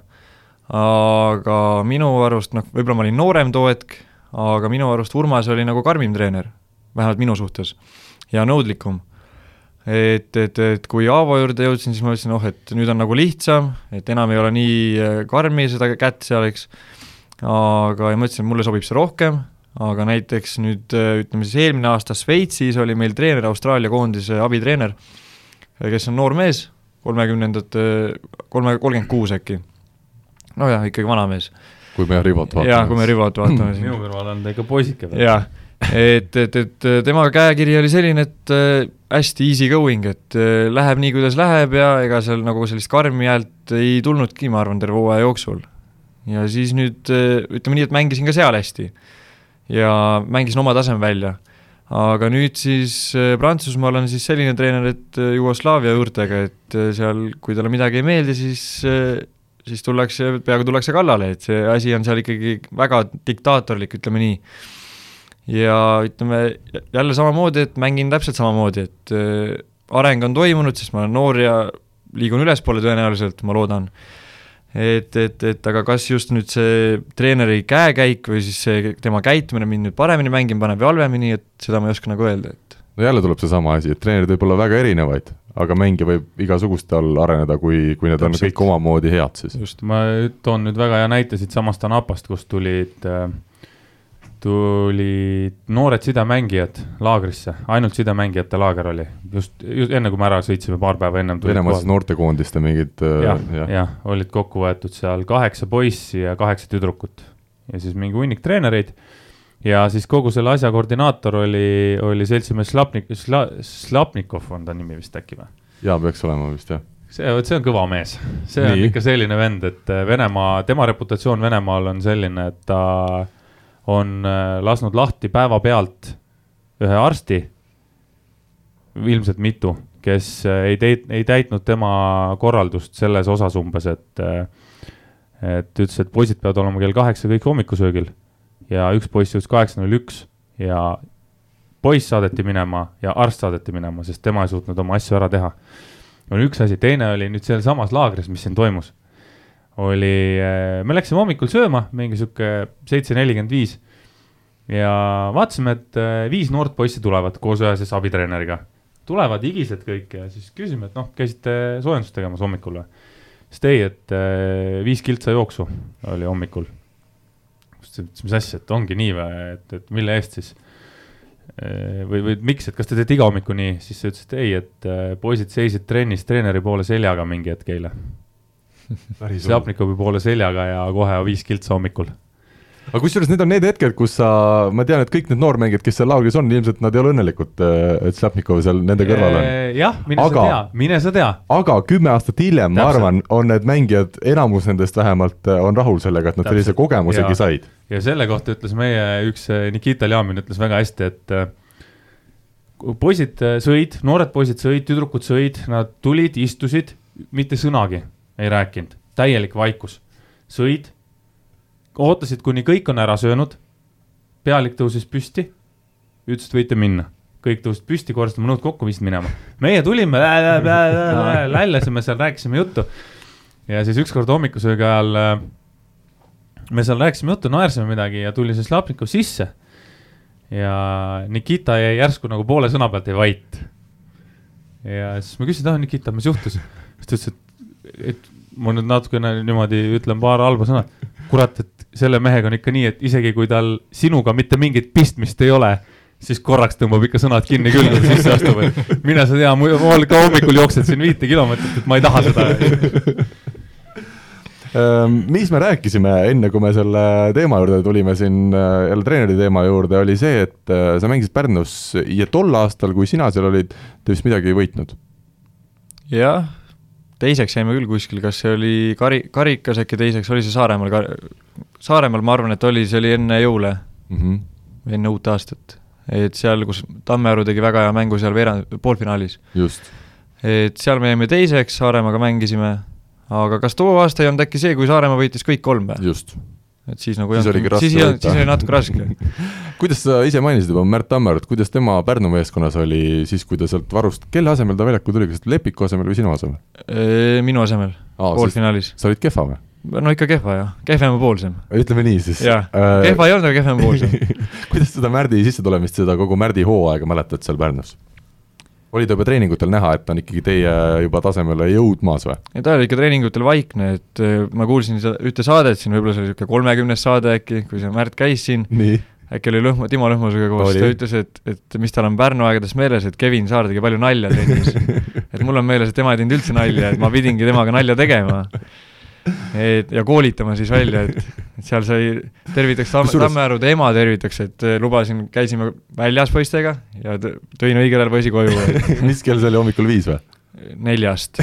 aga minu arust, noh, võib-olla ma olin noorem too hetk, aga minu arust Urmas oli nagu karmim treener, vähemalt minu suhtes ja nõudlikum. et, et, et kui Aavo juurde jõudsin, siis ma mõtlesin, oh, et nüüd on nagu lihtsam, et enam ei ole nii äh, karmi seda kätt seal, eks, aga ja mõtlesin, et mulle sobib see rohkem, aga näiteks nüüd äh, ütleme siis eelmine aasta Šveitsis oli meil treener, Austraalia koondise abitreener, kes on noor mees, kolmekümnendate, kolme, kolmkümmend kuus äkki. nojah, ikkagi vanamees. kui me Rivot vaatame. jaa, kui me Rivot vaatame minu kõrval on ta ikka poisike veel. jah, et, et, et tema käekiri oli selline, et äh, hästi easy going, et äh, läheb nii, kuidas läheb ja ega seal nagu sellist karmi häält ei tulnudki, ma arvan, terve hooaja jooksul. ja siis nüüd äh, ütleme nii, et mängisin ka seal hästi. ja mängisin oma taseme välja aga nüüd siis Prantsusmaal on siis selline treener, et Jugoslaavia juurtega, et seal, kui talle midagi ei meeldi, siis siis tullakse, peaaegu tullakse kallale, et see asi on seal ikkagi väga diktaatorlik, ütleme nii. Ja ütleme jälle samamoodi, et mängin täpselt samamoodi, et areng on toimunud, sest ma olen noor ja liigun ülespoole tõenäoliselt, ma loodan et, et, et aga kas just nüüd see treeneri käekäik või siis see tema käitumine mind nüüd paremini mängima paneb või halvemini, et seda ma ei oska nagu öelda, et no jälle tuleb seesama asi, et treenerid võib olla väga erinevaid, aga mängija võib igasuguste all areneda, kui, kui need Täpselt. on kõik omamoodi head siis. just, ma toon nüüd väga hea näite siitsamast Anapast, kust tulid äh, tulid noored sidemängijad laagrisse, ainult sidemängijate laager oli, just, just enne, kui me ära sõitsime, paar päeva ennem. Venemaa siis noortekoondiste mingid. Äh, jah ja. ja, olid kokku võetud seal kaheksa poissi ja kaheksa tüdrukut ja siis mingi hunnik treenereid. ja siis kogu selle asja koordinaator oli, oli seltsimees Slapnik- Sla,, Slapnikov on ta nimi vist äkki või? jaa, peaks olema vist jah see, vot see on kõva mees, see Nii. on ikka selline vend, et Venemaa, tema reputatsioon Venemaal on selline, et ta on äh, lasknud lahti päevapealt ühe arsti, ilmselt mitu, kes äh, ei teit-, ei täitnud tema korraldust selles osas umbes, et äh, et ütles, et poisid peavad olema kell kaheksa kõik hommikusöögil ja üks poiss jõudis kaheksa null üks ja poiss saadeti minema ja arst saadeti minema, sest tema ei suutnud oma asju ära teha. on üks asi, teine oli nüüd sealsamas laagris, mis siin toimus oli, äh, me läksime hommikul sööma, mingi sihuke seitse nelikümmend viis. ja vaatasime, et äh, viis noort poissi tulevad koos ühe siis abitreeneriga. tulevad higised kõik ja siis küsime, et noh, käisite soojendust tegemas hommikul või? siis ei, et äh, viis kiltsa jooksu oli hommikul. mis asja, et ongi nii või, et, et mille eest siis? või, või miks, et kas te teete iga hommiku nii, siis ta ütles, et ei, et poisid seisid trennis treeneri poole seljaga mingi hetk eile Šapnikovi poole seljaga ja kohe viis kiltsa hommikul aga kusjuures need on need hetked, kus sa, ma tean, et kõik need noormängijad, kes seal laagris on, ilmselt nad ei ole õnnelikud, äh, et Šlapnikov seal nende kõrval on. jah, mine aga, sa tea, mine sa tea. aga kümme aastat hiljem, ma arvan, on need mängijad, enamus nendest vähemalt, äh, on rahul sellega, et nad sellise kogemusegi ja. said. ja selle kohta ütles meie üks äh, Nikita Ljamin ütles väga hästi, et poisid sõid, noored poisid sõid, tüdrukud sõid, nad tulid, istusid, mitte sõnagi ei rääkinud, täielik vaikus. sõid, ootasid, kuni kõik on ära söönud. pealik tõusis püsti, ütles, et võite minna. kõik tõusid püsti, korrastasid nõud kokku, viisid minema. meie tulime, lällasime seal, rääkisime juttu. ja siis ükskord hommikusöögi ajal äh, me seal rääkisime juttu, naersime midagi ja tuli see Slapnikov sisse. ja Nikita jäi järsku nagu poole sõna pealt jäi vait. ja siis ma küsisin, ah Nikita, mis juhtus? siis ta ütles, et et ma nüüd natukene niimoodi ütlen paar halba sõna. kurat, et selle mehega on ikka nii, et isegi kui tal sinuga mitte mingit pistmist ei ole, siis korraks tõmbab ikka sõnad kinni küll, kui sisse astub, et mine sa tea, mul ka hommikul jooksed siin viite kilomeetrit, et ma ei taha seda ehm, mis me rääkisime enne, kui me selle teema juurde tulime siin äh, jälle treeneri teema juurde, oli see, et äh, sa mängisid Pärnus ja tol aastal, kui sina seal olid, te vist midagi ei võitnud. jah, teiseks jäime küll kuskil, kas see oli kari-, karikas äkki teiseks, oli see Saaremaal kar-, Saaremaal ma arvan, et oli, see oli enne jõule mm, -hmm. enne uut aastat. et seal, kus Tammearu tegi väga hea mängu seal veerand, poolfinaalis. et seal me jäime teiseks, Saaremaaga mängisime, aga kas too aasta ei olnud äkki see, kui Saaremaa võitis kõik kolm või? just et siis nagu siis oligi raske siis, siis oli natuke raske kuidas sa ise mainisid juba Märt Tammerut, kuidas tema Pärnu meeskonnas oli siis, kui ta sealt varust, kelle asemel ta väljakule tuli, kas Lepiku asemel või sinu asemel? minu asemel, poolfinaalis. sa olid kehva või? no ikka kehva jah, kehvemapoolsem. ütleme nii siis. jah äh,, kehva ei olnud, aga kehvemapoolsem kuidas seda Märdi sissetulemist, seda kogu Märdi hooaega mäletad seal Pärnus? Oli ta juba treeningutel näha, et ta on ikkagi teie juba tasemele jõudmas või? ei, ta oli ikka treeningutel vaikne, et äh, ma kuulsin ühte saadet siin, võib-olla see oli niisugune kolmekümnes saade äkki, kui see Märt käis siin, äkki oli Lõhmu, Timo Lõhmusega koos, ta ütles, et, et mis tal on Pärnu aegades meeles, et Kevin Saar tegi palju nalja trennis. et mul on meeles, et tema ei teinud üldse nalja, et ma pidingi temaga nalja tegema et ja koolitama siis välja, et seal sai, tervitaks Tamm, Tammearude ema tervitaks, et eh, lubasin, käisime väljas poistega ja tõin õigel ajal poisi koju. Mis kell see oli, hommikul viis või? neljast.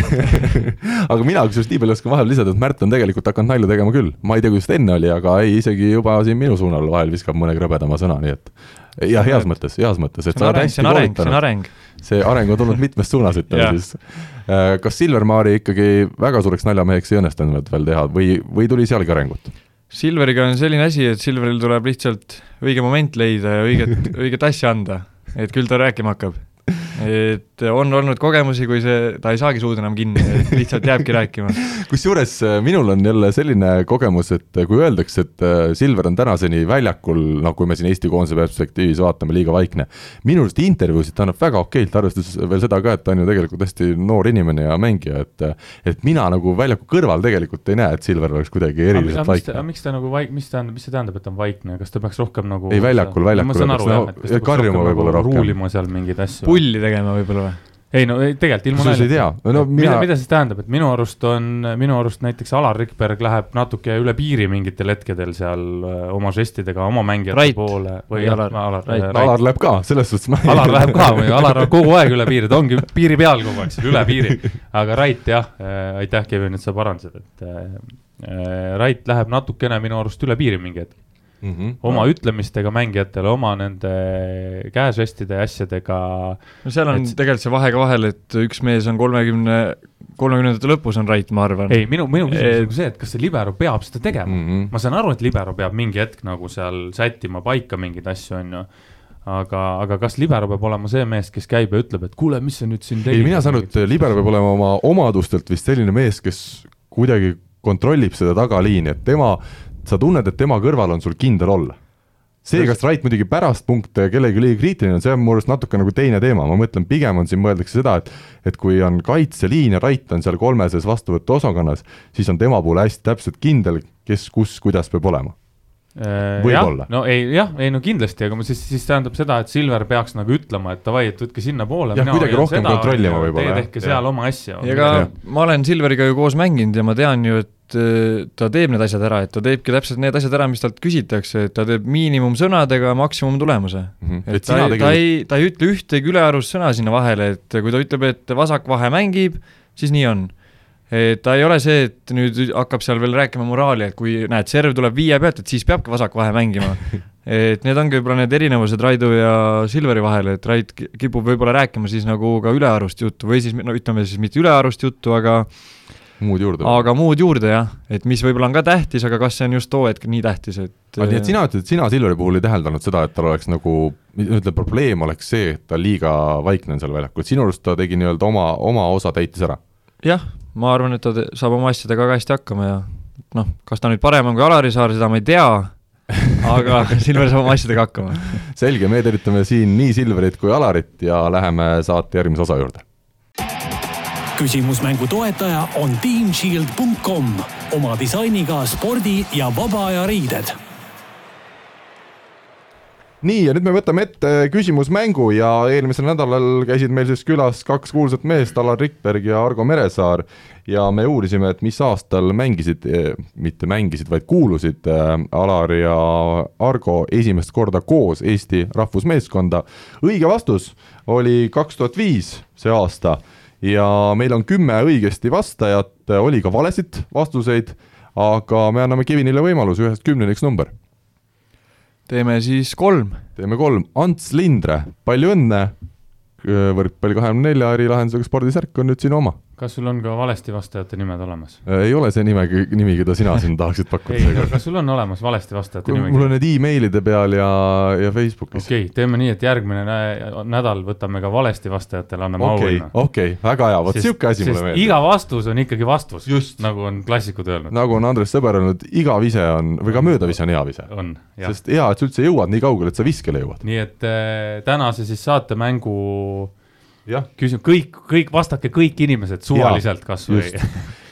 Aga mina kusjuures nii palju oskan vahel lisada, et Märt on tegelikult hakanud nalja tegema küll, ma ei tea, kuidas ta enne oli, aga ei, isegi juba siin minu suunal vahel viskab mõne krõbedama sõna, nii et ja heas mõttes, heas mõttes, et sa oled hästi koolitanud. see on areng, on tulnud mitmest suunas, ütleme siis. Äh, kas Silvermaari ikkagi väga suureks naljameheks ei õnnestunud veel teha või, või tuli sealgi arengut? Silveriga on selline asi, et Silveril tuleb lihtsalt õige moment leida ja õiget, õiget asja anda, et küll ta rääkima hakkab et on olnud kogemusi, kui see, ta ei saagi suud enam kinni, lihtsalt jääbki rääkima. kusjuures äh, minul on jälle selline kogemus, et kui öeldakse, et äh, Silver on tänaseni väljakul, noh, kui me siin Eesti koondise perspektiivis vaatame, liiga vaikne, minu arust intervjuusid ta annab väga okeilt, arvestades veel seda ka, et ta on ju tegelikult hästi noor inimene ja mängija, et et mina nagu väljaku kõrval tegelikult ei näe, et Silver oleks kuidagi eriliselt vaikne. aga miks ta nagu vaik-, mis tähendab, mis see tähendab, et ta on vaikne, kas ta peaks rohkem nagu ei, väljakul, väljakul peaks nagu karjuma võib-olla rohkem. ruulima seal mingeid asju pulli tegema võib-olla või? ei no ei, tegelikult ilma naljata. ei tea no,. Mina... mida, mida siis tähendab, et minu arust on, minu arust näiteks Alar Rikberg läheb natuke üle piiri mingitel hetkedel seal äh, oma žestidega oma mängijate Rait. poole. või Alar, Alar, Rait. Alar läheb ka, selles suhtes ma Alar läheb ka või Alar on kogu aeg üle piiri, ta ongi piiri peal kogu aeg, seal üle piiri. aga Rait jah äh,, aitäh, Kevin, et sa parandasid, et äh, äh, Rait läheb natukene minu arust üle piiri mingi hetk mm. -hmm. oma no. ütlemistega mängijatele, oma nende käežestide ja asjadega. no seal on et... tegelikult see vahe ka vahel, et üks mees on kolmekümne, kolmekümnendate lõpus on Rait, ma arvan. ei, minu, minu küsimus et... on see, et kas see libero peab seda tegema mm. -hmm. ma saan aru, et libero peab mingi hetk nagu seal sättima paika mingeid asju, on ju aga, aga kas libero peab olema see mees, kes käib ja ütleb, et kuule, mis sa nüüd siin tegid? ei, mina saan aru, et libero peab olema oma omadustelt vist selline mees, kes kuidagi kontrollib seda tagaliini, et tema sa tunned, et tema kõrval on sul kindel olla. see, kas Rait muidugi pärast punkte kellelegi liiga kriitiline on, see on mu arust natuke nagu teine teema, ma mõtlen, pigem on siin mõeldakse seda, et et kui on kaitseliin ja Rait on seal kolmeses vastuvõtuosakonnas, siis on tema puhul hästi täpselt kindel, kes, kus, kuidas peab olema äh, võib-olla. no ei, jah, ei no kindlasti, aga siis, siis tähendab seda, et Silver peaks nagu ütlema, et davai, et võtke sinnapoole. jah, kuidagi rohkem seda, kontrollima võib-olla. Teie tehke seal oma asja. ja ega ma olen Silveriga ju koos mänginud ja ma tean ju, et ta teeb need asjad ära, et ta teebki täpselt need asjad ära, mis talt küsitakse, et ta teeb miinimumsõnadega maksimumtulemuse mm. -hmm. et, et ta, tegel... ta ei, ta ei ütle ühtegi ülearust sõna sinna vahele, et kui ta ütleb, et vasak vahe mängib, siis nii on. et ta ei ole see, et nüüd hakkab seal veel rääkima moraali, et kui näed, serv tuleb viie pealt, et siis peabki vasak vahe mängima et need ongi võib-olla need erinevused Raidu ja Silveri vahel, et Rait kipub võib-olla rääkima siis nagu ka ülearust juttu või siis no ütleme siis mitte ülearust juttu, aga muud juurde. aga muud juurde jah, et mis võib-olla on ka tähtis, aga kas see on just too hetk nii tähtis, et aga nii, et sina ütled, et sina Silveri puhul ei täheldanud seda, et tal oleks nagu, ütleme, probleem oleks see, et ta liiga vaikne on seal väljakul, et sinu arust ta tegi nii-öelda oma, oma osa täitis ära? jah, ma arvan, et ta saab oma asjadega väga hästi hakkama ja noh, kas ta nüüd parem on kui Alari Saar, seda ma ei tea, aga Silver saab oma asjadega hakkama. selge, me tervitame siin nii Silverit kui Alarit ja läheme saate järgmise osa juurde küsimusmängu toetaja on teamshield.com oma disainiga spordi ja vaba aja riided nii, ja nüüd me võtame ette küsimusmängu ja eelmisel nädalal käisid meil siis külas kaks kuulsat meest, Alar Rikberg ja Argo Meresaar. ja me uurisime, et mis aastal mängisid, eh, mitte mängisid, vaid kuulusid eh, Alar ja Argo esimest korda koos Eesti rahvusmeeskonda. õige vastus oli kaks tuhat viis see aasta ja meil on kümme õigesti vastajat, oli ka valesid vastuseid, aga me anname Kevinile võimaluse ühest kümneni üks number. teeme siis kolm. teeme kolm, Ants Lindre, palju õnne, võrkpalli kahekümne nelja ärilahendusega spordisärk on nüüd sinu oma kas sul on ka valesti vastajate nimed olemas? ei ole see nime, nimi, keda sina siin tahaksid pakkuda ei, kas sul on olemas valesti vastajate nimekiri? mul on need emailide peal ja, ja Facebookis. okei okay,, teeme nii, et järgmine nädal võtame ka valesti vastajatele, anname okay, auhinna. okei okay,, väga hea, vot sihuke asi mulle meeldib. iga vastus on ikkagi vastus, nagu on klassikud öelnud. nagu on Andres Sõber öelnud, iga vise on, või ka möödavise on hea vise. sest hea, et sa üldse jõuad nii kaugele, et sa viskele jõuad. nii et äh, tänase siis saatemängu küsin kõik, kõik, vastake kõik inimesed suvaliselt kasvõi.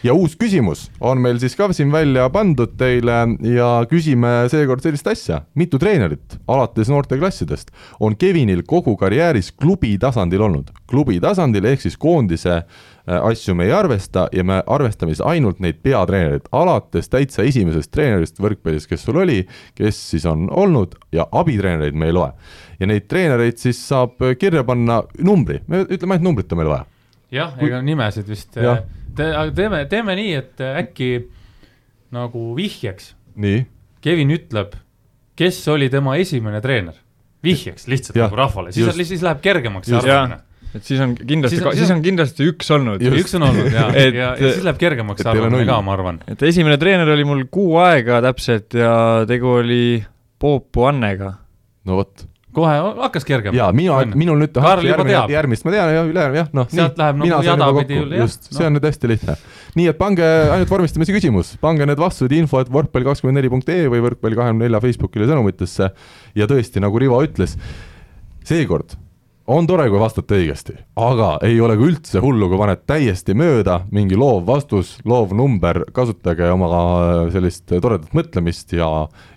ja uus küsimus on meil siis ka siin välja pandud teile ja küsime seekord sellist asja, mitu treenerit alates noorteklassidest on Kevinil kogu karjääris klubi tasandil olnud? klubi tasandil ehk siis koondise äh, asju me ei arvesta ja me arvestame siis ainult neid peatreenereid, alates täitsa esimesest treenerist võrkpallis, kes sul oli, kes siis on olnud ja abitreenereid me ei loe. ja neid treenereid siis saab kirja panna numbri, me ütleme ainult numbrit on meil vaja. jah, ega nimesid vist ja te, aga teeme, teeme nii, et äkki nagu vihjeks. nii? Kevin ütleb, kes oli tema esimene treener. vihjeks lihtsalt ja, nagu rahvale, siis, siis läheb kergemaks see arvamine et siis on kindlasti, siis, siis on kindlasti üks olnud. üks on olnud ja et, ja, ja siis läheb kergemaks arvamine ka, ma arvan. et esimene treener oli mul kuu aega täpselt ja tegu oli Poopu Annega. no vot kohe hakkas kergem. jaa, mina, minul nüüd järgmine, järgmist ma tean ja ülejärgmine jah, noh. sealt läheb nagu jada pidi üle, jah. just no., see on nüüd hästi lihtne. nii et pange ainult vormistamise küsimus, pange need vastused info, et võrkpall kakskümmend neli punkt ee või võrkpall kahekümne nelja Facebookile sõnumitesse ja tõesti, nagu Rivo ütles, seekord on tore, kui vastate õigesti, aga ei ole ka üldse hullu, kui paned täiesti mööda mingi loov vastus, loov number, kasutage oma sellist toredat mõtlemist ja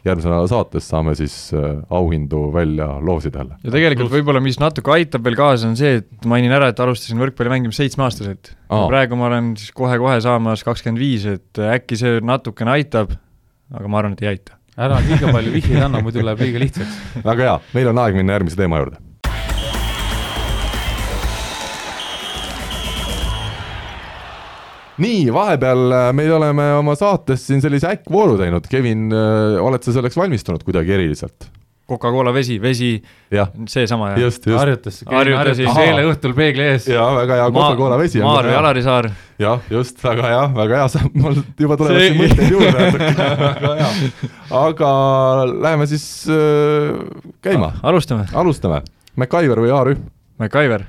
järgmise nädala saates saame siis äh, auhindu välja loosida jälle. ja tegelikult võib-olla, mis natuke aitab veel kaasa, on see, et mainin ära, et alustasin võrkpalli mängimist seitsmeaastaselt. praegu ma olen siis kohe-kohe saamas kakskümmend viis, et äkki see natukene aitab, aga ma arvan, et ei aita. ära liiga palju vihjeid anna, muidu läheb liiga lihtsaks. väga hea, meil on aeg minna järgmise teema juurde nii, vahepeal äh, meil oleme oma saates siin sellise äkkvooru teinud, Kevin, äh, oled sa selleks valmistunud kuidagi eriliselt? Coca-Cola vesi, vesi, seesama jah? just, just. harjutas, harjutas eile õhtul peegli ees. jaa, väga hea Coca-Cola vesi. Maarja Alarisaar. jah, just, väga hea, väga hea, mul juba tulevad siin mõtteid juurde natuke väga hea. aga läheme siis äh, käima. alustame. alustame. MacGyver või A-rühm? MacGyver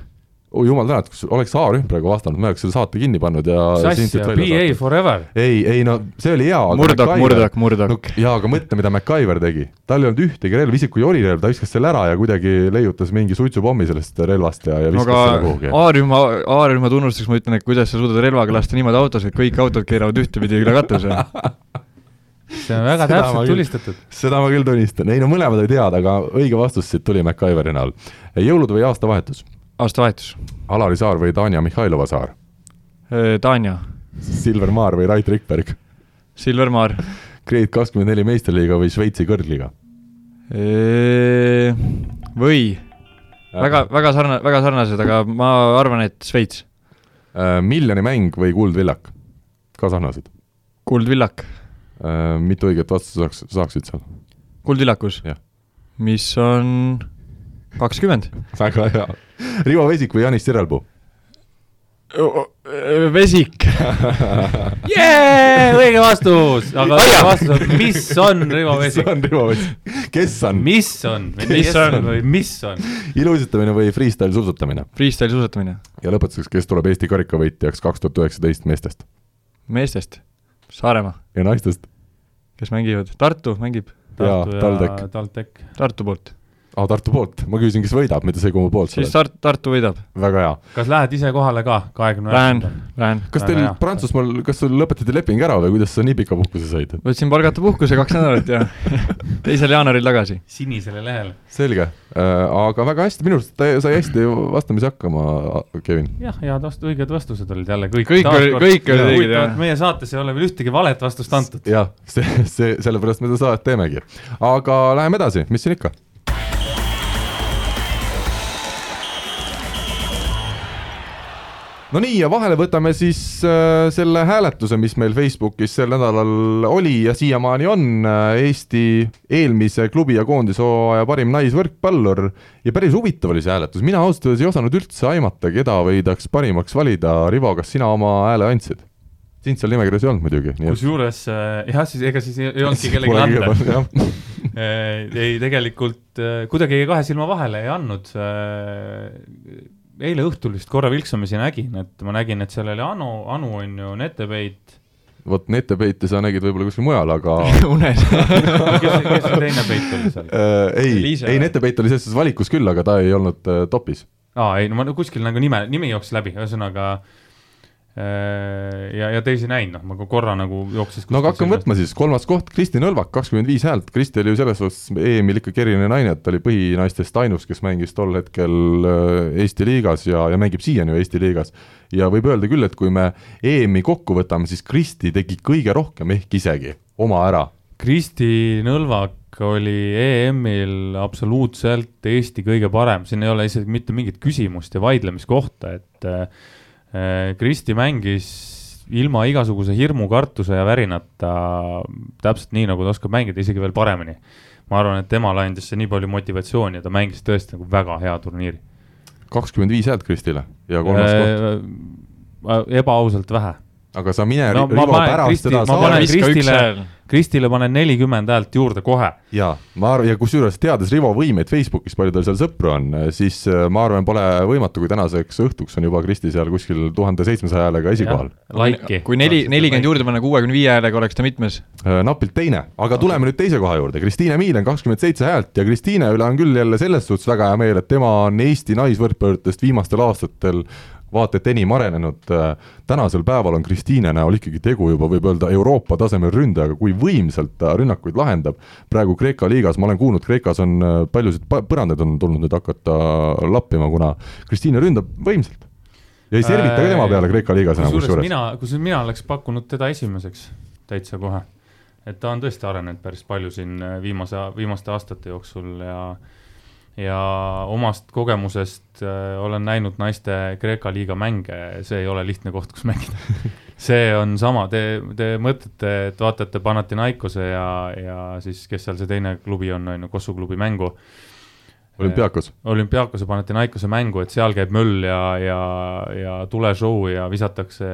oh jumal tänatud, kus oleks A-rühm praegu vastanud, me oleks selle saate kinni pannud ja mis asja, BA forever? ei, ei no see oli hea. Murdoch, Murdoch, Murdoch no,. jaa, aga mõtle, mida MacGyver tegi. tal ei olnud ühtegi relva, isegi kui oli relv, ta viskas selle ära ja kuidagi leiutas mingi suitsupommi sellest relvast ja, ja viskas no, selle kuhugi. A-rühma, A-rühma tunnustuseks ma ütlen, et kuidas sa suudad relvaga lasta niimoodi autos, et kõik autod keeravad ühtepidi üle katuse see on väga seda täpselt tulistatud. seda ma küll tunnistan, ei no mõlemad olid head, aga õige vastus siit tuli MacGyveri näol. jõulud või aastavahetus? Aastavahetus. Alari Saar või Tanja Mihhailova Saar? Tanja. Silver Maar või Rait Rikberg? Silver Maar. Grade kakskümmend neli meistriliiga või Šveitsi kõrgliiga? Või, väga, väga sarna-, väga sarnased, aga ma arvan, et Šveits. Miljoni mäng või Kuldvillak? ka sarnased? Kuldvillak. mitu õiget vastust saaks, saaksid seal? Kuldvillakus? mis on kakskümmend. väga hea. Rivo Vesik või Janis Sirelpuu? Vesik yeah! õige vastus, aga õige vastus on, mis on Rivo Vesik? mis on Rivo Vesik? kes on? mis on? mis on? või mis on? iluuisutamine või freestyle suusatamine? Freestyle suusatamine. ja lõpetuseks, kes tuleb Eesti karikavõitjaks kaks tuhat üheksateist meestest? meestest? Saaremaa. ja naistest? kes mängivad? Tartu mängib. Tartu ja, ja TalTech. Tartu poolt aa, Tartu poolt, ma küsisin, kes võidab, mitte see, kumma poolt siis Tart-, Tartu võidab. väga hea. kas lähed ise kohale ka, kahekümne üheksandal? Lähen, lähen. kas teil. Prantsusmaal, kas sul lõpetati leping ära või kuidas sa nii pika puhkuse said? võtsin palgata puhkuse kaks nädalat ja teisel jaanuaril tagasi. sinisele lehele. selge äh,, aga väga hästi, minu arust sai hästi vastamise hakkama, Kevin. jah, head vast-, õiged vastused olid jälle kõik. kõik oli, kõik olid õiged, jah. meie saates ei ole veel ühtegi valet vastust antud. jah, see, see, sellepärast me seda saadet teemegi. aga läheme edasi, mis siin ikka no nii, ja vahele võtame siis äh, selle hääletuse, mis meil Facebookis sel nädalal oli ja siiamaani on äh, Eesti eelmise klubi ja koondishooaja parim naisvõrkpallur ja päris huvitav oli see hääletus, mina ausalt öeldes ei osanud üldse aimata, keda võidaks parimaks valida, Rivo, kas sina oma hääle andsid? sind seal nimekirjas ei olnud muidugi. kusjuures äh, jah, siis ega siis ei olnudki kellelegi anda äh, ei, tegelikult kuidagi kahe silma vahele ei andnud eile õhtul vist korra vilksamisi nägin, et ma nägin, et seal oli Anu, Anu on ju, Netepeit. vot Netepeiti sa nägid võib-olla kuskil mujal, aga unes kes, kes see teine peit oli seal äh,? ei, ei Netepeit oli selles suhtes valikus küll, aga ta ei olnud äh, topis aa, ei, no ma kuskil nagu nime, nimi jooksis läbi, ühesõnaga äh, ja, ja teisi näinud, noh, ma korra nagu jooksis no aga hakkame võtma siis, kolmas koht, Kristi Nõlvak, kakskümmend viis häält, Kristi oli ju selles suhtes EM-il ikkagi eriline naine, et ta oli põhinaistest ainus, kes mängis tol hetkel äh, Eesti liigas ja, ja mängib siiani ju Eesti liigas. ja võib öelda küll, et kui me EM-i kokku võtame, siis Kristi tegi kõige rohkem ehk isegi oma ära. Kristi Nõlvak oli EM-il absoluutselt Eesti kõige parem, siin ei ole isegi mitte mingit küsimust ja vaidlemiskohta, et äh, Kristi mängis ilma igasuguse hirmu, kartuse ja värinata täpselt nii, nagu ta oskab mängida, isegi veel paremini. ma arvan, et temale andis see nii palju motivatsiooni ja ta mängis tõesti nagu väga hea turniiri. kakskümmend viis häält Kristile ja kolmas koht. Äh, ebaausalt vähe. Aga sa mine no, Rivo pärast seda saali. Kristile Kristile panen nelikümmend häält juurde kohe. jaa, ma arvan, ja kusjuures teades Rivo võimeid Facebookis, palju tal seal sõpru on, siis äh, ma arvan, pole võimatu, kui tänaseks õhtuks on juba Kristi seal kuskil tuhande seitsmesaja häälega esikohal. Laiki. kui neli, nelikümmend juurde panna kuuekümne viie häälega, oleks ta mitmes? Äh, napilt teine, aga okay. tuleme nüüd teise koha juurde, Kristiine Miilen kakskümmend seitse häält ja Kristiine üle on küll jälle selles suhtes väga hea meel, et tema on Eesti naisvõrkpallurtest viimastel aastatel vaata et enim arenenud, äh, tänasel päeval on Kristiine näol ikkagi tegu juba võib öelda Euroopa tasemel ründajaga, kui võimsalt ta rünnakuid lahendab. praegu Kreeka liigas, ma olen kuulnud, Kreekas on äh, paljusid põrandaid on tulnud nüüd hakata lappima, kuna Kristiine ründab võimsalt. ja ei servita ka tema peale Kreeka liigas enam kusjuures. mina, kusjuures mina oleks pakkunud teda esimeseks täitsa kohe. et ta on tõesti arenenud päris palju siin äh, viimase, viimaste aastate jooksul ja ja omast kogemusest äh, olen näinud naiste Kreeka liiga mänge, see ei ole lihtne koht, kus mängida see on sama, te, te mõtlete, et vaatate Panathinaikose ja, ja siis, kes seal see teine klubi on, on ju, Kossu klubi mängu. olümpiaakos. olümpiaakose Panathinaikose mängu, et seal käib möll ja, ja, ja tuleshow ja visatakse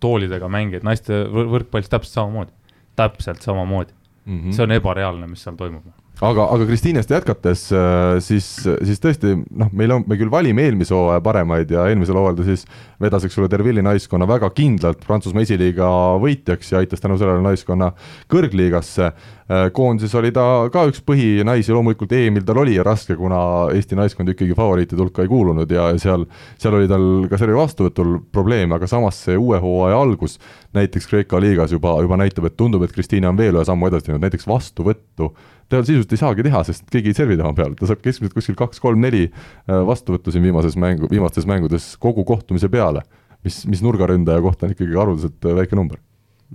toolidega mängijaid, naiste võrkpallis täpselt samamoodi, täpselt samamoodi mm. -hmm. see on ebareaalne, mis seal toimub aga, aga Kristiinest jätkates, äh, siis, siis tõesti noh, meil on, me küll valime eelmise hooaja paremaid ja eelmisel hooajal ta siis vedas, eks ole, Dervilli naiskonna väga kindlalt Prantsusmaa esiliiga võitjaks ja aitas tänu sellele naiskonna kõrgliigasse. Äh, koondises oli ta ka üks põhinaisi, loomulikult EM-il tal oli raske, kuna Eesti naiskond ikkagi favoriitide hulka ei kuulunud ja seal, seal oli tal ka servi vastuvõtul probleeme, aga samas see uue hooaja algus näiteks Kreeka liigas juba, juba näitab, et tundub, et Kristiina on veel ühe sammu edasi teinud, näiteks vastuvõttu ta sisuliselt ei saagi teha, sest keegi ei servi tema peale, ta saab keskmiselt kuskil kaks-kolm-neli äh, vastuvõttu siin viimases mängu, viimastes mängudes kogu kohtumise peale, mis, mis nurgaründaja kohta on ikkagi haruldselt äh, väike number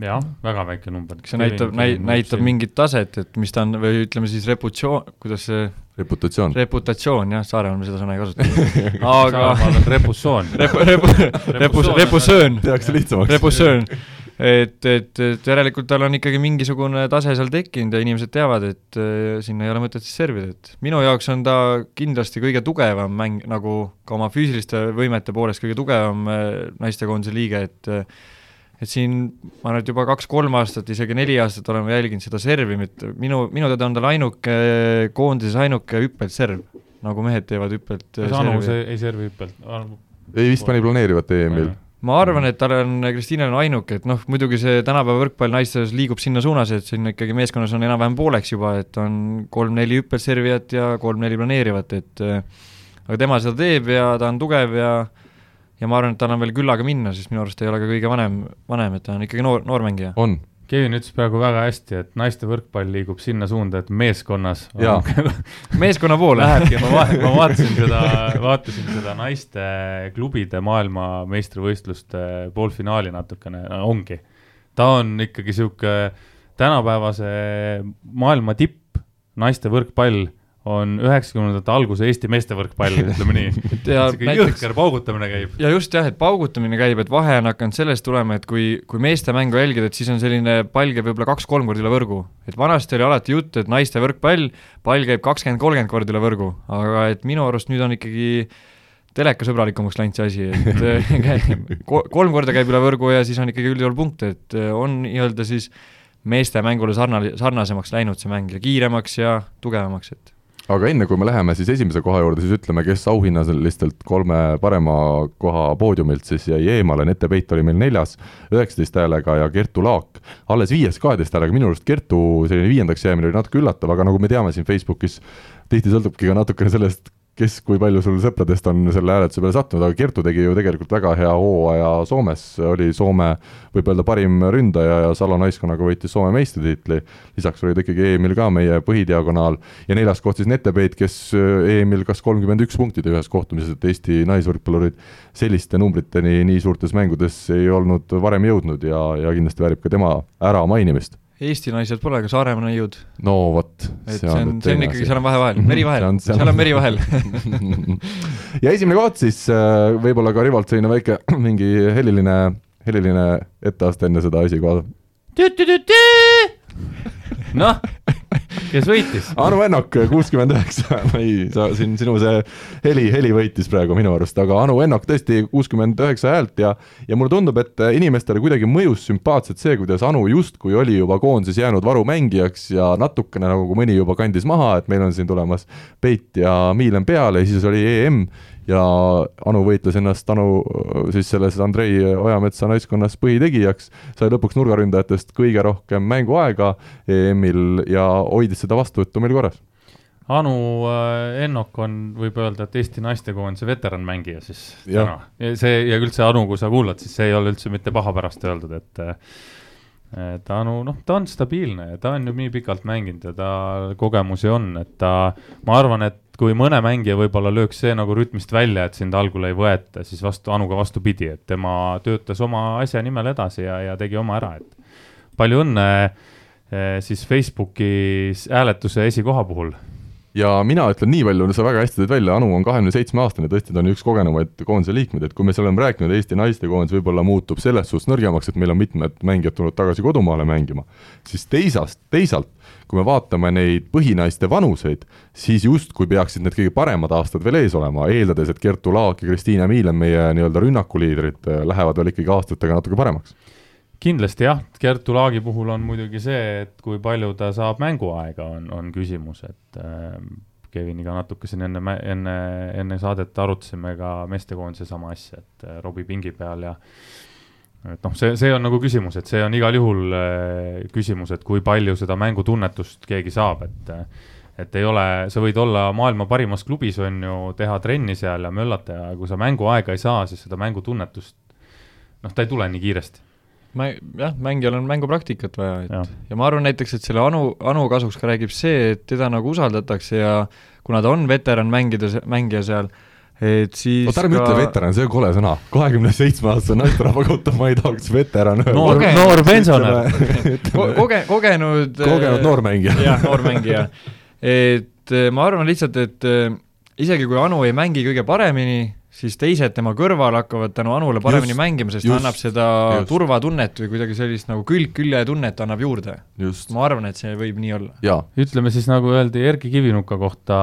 jah, väga väike number. see näitab, näi-, näitab mingit taset, et mis ta on, või ütleme siis reputsioon, kuidas see reputatsioon. reputatsioon, jah, Saaremaal me seda sõna ei kasuta. aga Saaremaal on repussoon Repu-, repu-, repus-, repusöön. tehakse lihtsamaks. repusöön et, et, et järelikult tal on ikkagi mingisugune tase seal tekkinud ja inimesed teavad, et äh, sinna ei ole mõtet siis servida, et minu jaoks on ta kindlasti kõige tugevam mäng, nagu ka oma füüsiliste võimete poolest kõige tugevam äh, naistekoondise liige, et äh, et siin ma nüüd juba kaks-kolm aastat, isegi neli aastat oleme jälginud seda servimit, minu, minu teada on tal ainuke, koondises ainuke hüppelt serv, nagu mehed teevad hüppelt. kas Anu ei servi hüppelt? ei, vist pani planeerivat EM-il ma arvan, et tal on, Kristiinal on ainuke, et noh, muidugi see tänapäeva võrkpall naistes liigub sinna suunas, et siin ikkagi meeskonnas on enam-vähem pooleks juba, et on kolm-neli hüppelservijat ja kolm-neli planeerivat, et aga tema seda teeb ja ta on tugev ja ja ma arvan, et tal on veel küllaga minna, sest minu arust ei ole ka kõige vanem, vanem, et ta on ikkagi noor, noor mängija. on Kevin ütles praegu väga hästi, et naiste võrkpall liigub sinna suunda, et meeskonnas meeskonna poole. Lähebki, ma vaatasin, ma vaatasin seda, vaatasin seda naiste klubide maailmameistrivõistluste poolfinaali natukene ongi. ta on ikkagi sihuke tänapäevase maailma tipp, naiste võrkpall on üheksakümnendate alguse Eesti meeste võrkpall, ütleme nii. jõhker paugutamine käib. ja just jah, et paugutamine käib, et vahe on hakanud sellest tulema, et kui, kui meeste mängu jälgida, et siis on selline pall käib võib-olla kaks-kolm korda üle võrgu. et vanasti oli alati jutt, et naiste võrkpall, pall käib kakskümmend, kolmkümmend korda üle võrgu, aga et minu arust nüüd on ikkagi telekasõbralikumaks läinud see asi, et kolm korda käib üle võrgu ja siis on ikkagi üldjuhul punkt, et on nii-öelda siis meeste mängule sarna-, sarnasemaks läinud see mäng ja kiiremaks ja tugevamaks, et aga enne, kui me läheme siis esimese koha juurde, siis ütleme, kes auhinnalistelt kolme parema koha poodiumilt siis jäi eemale, Nete Peit oli meil neljas üheksateist häälega ja Kertu Laak alles viies kaheteist häälega, minu arust Kertu selline viiendaks jäämine oli natuke üllatav, aga nagu me teame siin Facebookis, tihti sõltubki ka natukene sellest, kes, kui palju sul sõpradest on selle hääletuse peale sattunud, aga Kertu tegi ju tegelikult väga hea hooaja Soomes, oli Soome võib öelda parim ründaja ja Salo naiskonnaga võitis Soome meistritiitli. lisaks oli ta ikkagi EM-il ka meie põhidiagonaal ja neljas koht siis Netepeit, kes EM-il kas kolmkümmend üks punkti tõi ühes kohtumises, et Eesti naisvõrkpallurid selliste numbriteni nii suurtes mängudes ei olnud varem jõudnud ja, ja kindlasti väärib ka tema äramainimist Eesti naised pole, aga Saaremaa neiud. no vot. et see on, see on ikkagi, seal on vahe vahel, meri vahel, seal on meri vahel ja esimene koht siis äh, võib-olla ka Rivolt selline väike mingi heliline, heliline etteaste enne seda esikohta. noh kes võitis? Anu Ennok, kuuskümmend üheksa, ei saa siin sinu see heli, heli võitis praegu minu arust, aga Anu Ennok tõesti kuuskümmend üheksa häält ja ja mulle tundub, et inimestele kuidagi mõjus sümpaatselt see, kuidas Anu justkui oli juba koondises jäänud varumängijaks ja natukene nagu mõni juba kandis maha, et meil on siin tulemas Peit ja Miilen peale ja siis oli EM ja Anu võitles ennast Anu siis selles Andrei Ojametsa naiskonnas põhitegijaks, sai lõpuks nurgaründajatest kõige rohkem mänguaega EM-il ja hoidis seda vastuvõttu meil korras. Anu äh, Ennok on, võib öelda, et Eesti naistekoondise veteranmängija siis ja. täna. see ja üldse Anu, kui sa kuulad, siis see ei ole üldse mitte pahapärast öeldud, et et Anu, noh, ta on stabiilne ja ta on ju nii pikalt mänginud ja ta kogemusi on, et ta, ma arvan, et kui mõne mängija võib-olla lööks see nagu rütmist välja, et sind algul ei võeta, siis vastu, Anuga vastupidi, et tema töötas oma asja nimel edasi ja, ja tegi oma ära, et palju õnne eh, siis Facebookis hääletuse esikoha puhul. Ja mina ütlen nii palju, sa väga hästi tõid välja, Anu on kahekümne seitsme aastane, tõesti, ta on üks kogenumaid koondise liikmeid, et kui me seal oleme rääkinud, Eesti naistekoondis võib-olla muutub selles suhtes nõrgemaks, et meil on mitmed mängijad tulnud tagasi kodumaale mängima, siis teisast, teisalt kui me vaatame neid põhinaiste vanuseid, siis justkui peaksid need kõige paremad aastad veel ees olema, eeldades, et Kertu Laak ja Kristiina Miilen, meie nii-öelda rünnakuliidrid, äh, lähevad veel ikkagi aastatega natuke paremaks. Kindlasti jah, Kertu Laagi puhul on muidugi see, et kui palju ta saab mänguaega, on, on küsimus, et äh, Keviniga natuke siin enne, enne, enne saadet arutasime ka meestekoondise sama asja, et äh, Robbie pingi peal ja et noh, see, see on nagu küsimus, et see on igal juhul äh, küsimus, et kui palju seda mängutunnetust keegi saab, et äh, et ei ole, sa võid olla maailma parimas klubis, on ju, teha trenni seal ja möllata ja kui sa mänguaega ei saa, siis seda mängutunnetust, noh, ta ei tule nii kiiresti mä-, jah, mängijal on mängupraktikat vaja, et ja. ja ma arvan näiteks, et selle Anu, Anu kasuks ka räägib see, et teda nagu usaldatakse ja kuna ta on veteran mängida, mängija seal, et siis oota, ärme ka... ütle veteran, see on kole sõna. kahekümne seitsme aastase naisterahva kohta ma ei tahaks veteran öelda. noor, noor pensionär koge-, kogenud kogenud noormängija. jah, noormängija. et eh, ma arvan lihtsalt, et eh, isegi kui Anu ei mängi kõige paremini, siis teised tema kõrval hakkavad tänu Anule paremini just, mängima, sest just, ta annab seda just. turvatunnet või kuidagi sellist nagu külg külje tunnet annab juurde. ma arvan, et see võib nii olla. ütleme siis nagu öeldi Erki Kivinuka kohta,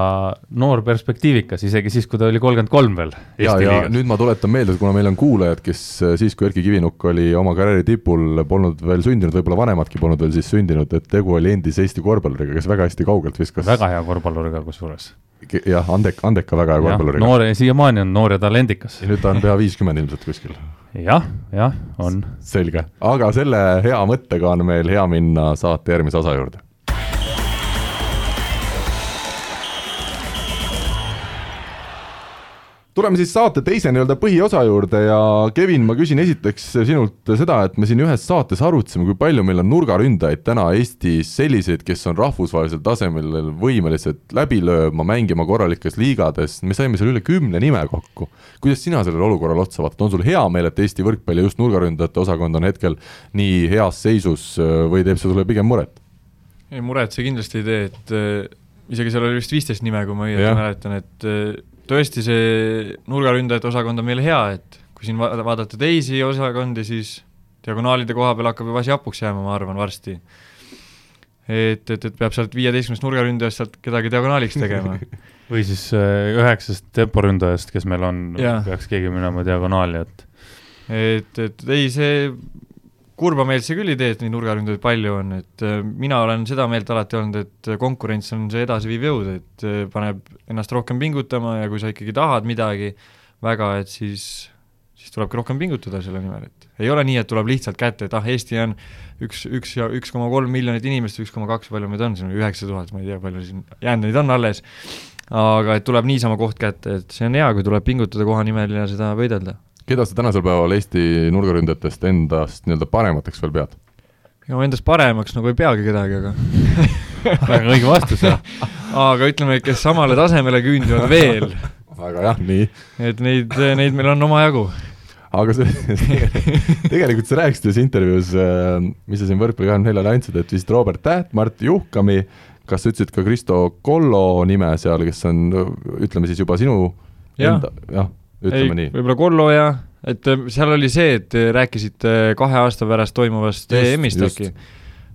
noor perspektiivikas, isegi siis, kui ta oli kolmkümmend kolm veel. ja, ja nüüd ma tuletan meelde, kuna meil on kuulajad, kes äh, siis, kui Erki Kivinuk oli oma karjääri tipul, polnud veel sündinud, võib-olla vanemadki polnud veel siis sündinud, et tegu oli endise Eesti korvpalluriga, kes väga hästi kaugelt viskas. väga hea korvpalluriga kusjuures jah, andek, andeka väga hea korvpalluriga. noor, siiamaani on noor ja talendikas. ja nüüd ta on pea viiskümmend ilmselt kuskil. jah, jah, on. selge, aga selle hea mõttega on meil hea minna saate järgmise osa juurde tuleme siis saate teise nii-öelda põhiosa juurde ja Kevin, ma küsin esiteks sinult seda, et me siin ühes saates arutasime, kui palju meil on nurgaründajaid täna Eestis selliseid, kes on rahvusvahelisel tasemel võimelised läbi lööma, mängima korralikes liigades, me saime seal üle kümne nime kokku. kuidas sina sellele olukorrale otsa vaatad, on sul hea meel, et Eesti võrkpalli just nurgaründajate osakond on hetkel nii heas seisus või teeb see sulle pigem muret? ei, muret see kindlasti ei tee, et äh, isegi seal oli vist viisteist nime, kui ma õieti mäletan, et äh, tõesti, see nurgaründajate osakond on meil hea, et kui siin va-, vaadata teisi osakondi, siis diagonaalide koha peal hakkab juba asi hapuks jääma, ma arvan, varsti. et, et, et peab sealt viieteistkümnest nurgaründajast sealt kedagi diagonaaliks tegema. Või siis äh, üheksast temporündajast, kes meil on, peaks keegi minema diagonaali, et et, et ei, see kurba meelt see küll ei tee, et neid nurgaründajaid palju on, et äh, mina olen seda meelt alati olnud, et konkurents on see edasiviiv jõud, et äh, paneb ennast rohkem pingutama ja kui sa ikkagi tahad midagi väga, et siis, siis tulebki rohkem pingutada selle nimel, et ei ole nii, et tuleb lihtsalt kätte, et ah, Eesti on üks, üks ja üks koma kolm miljonit inimest, üks koma kaks, palju meid on, siin on üheksa tuhat, ma ei tea, palju siin jäänud neid on alles, aga et tuleb niisama koht kätte, et see on hea, kui tuleb pingutada koha nimel ja seda võidelda. Keda sa tänasel päeval Eesti nurgaründajatest endast nii-öelda paremateks veel pead? ma endast paremaks nagu ei peagi kedagi, aga väga õige vastus, jah. aga ütleme, kes samale tasemele küündivad veel. aga jah, nii. et neid, neid meil on omajagu aga see tegelikult sa rääkisid ühes intervjuus, äh, mis sa siin Võrkpalli kahekümne neljale andsid, et vist Robert Täht, Mart Juhkami, kas sa ütlesid ka Kristo Kollo nime seal, kes on, ütleme siis juba sinu ja. enda, jah, ütleme Ei, nii. võib-olla Kollo ja, et äh, seal oli see, et rääkisite kahe aasta pärast toimuvast EM-ist äkki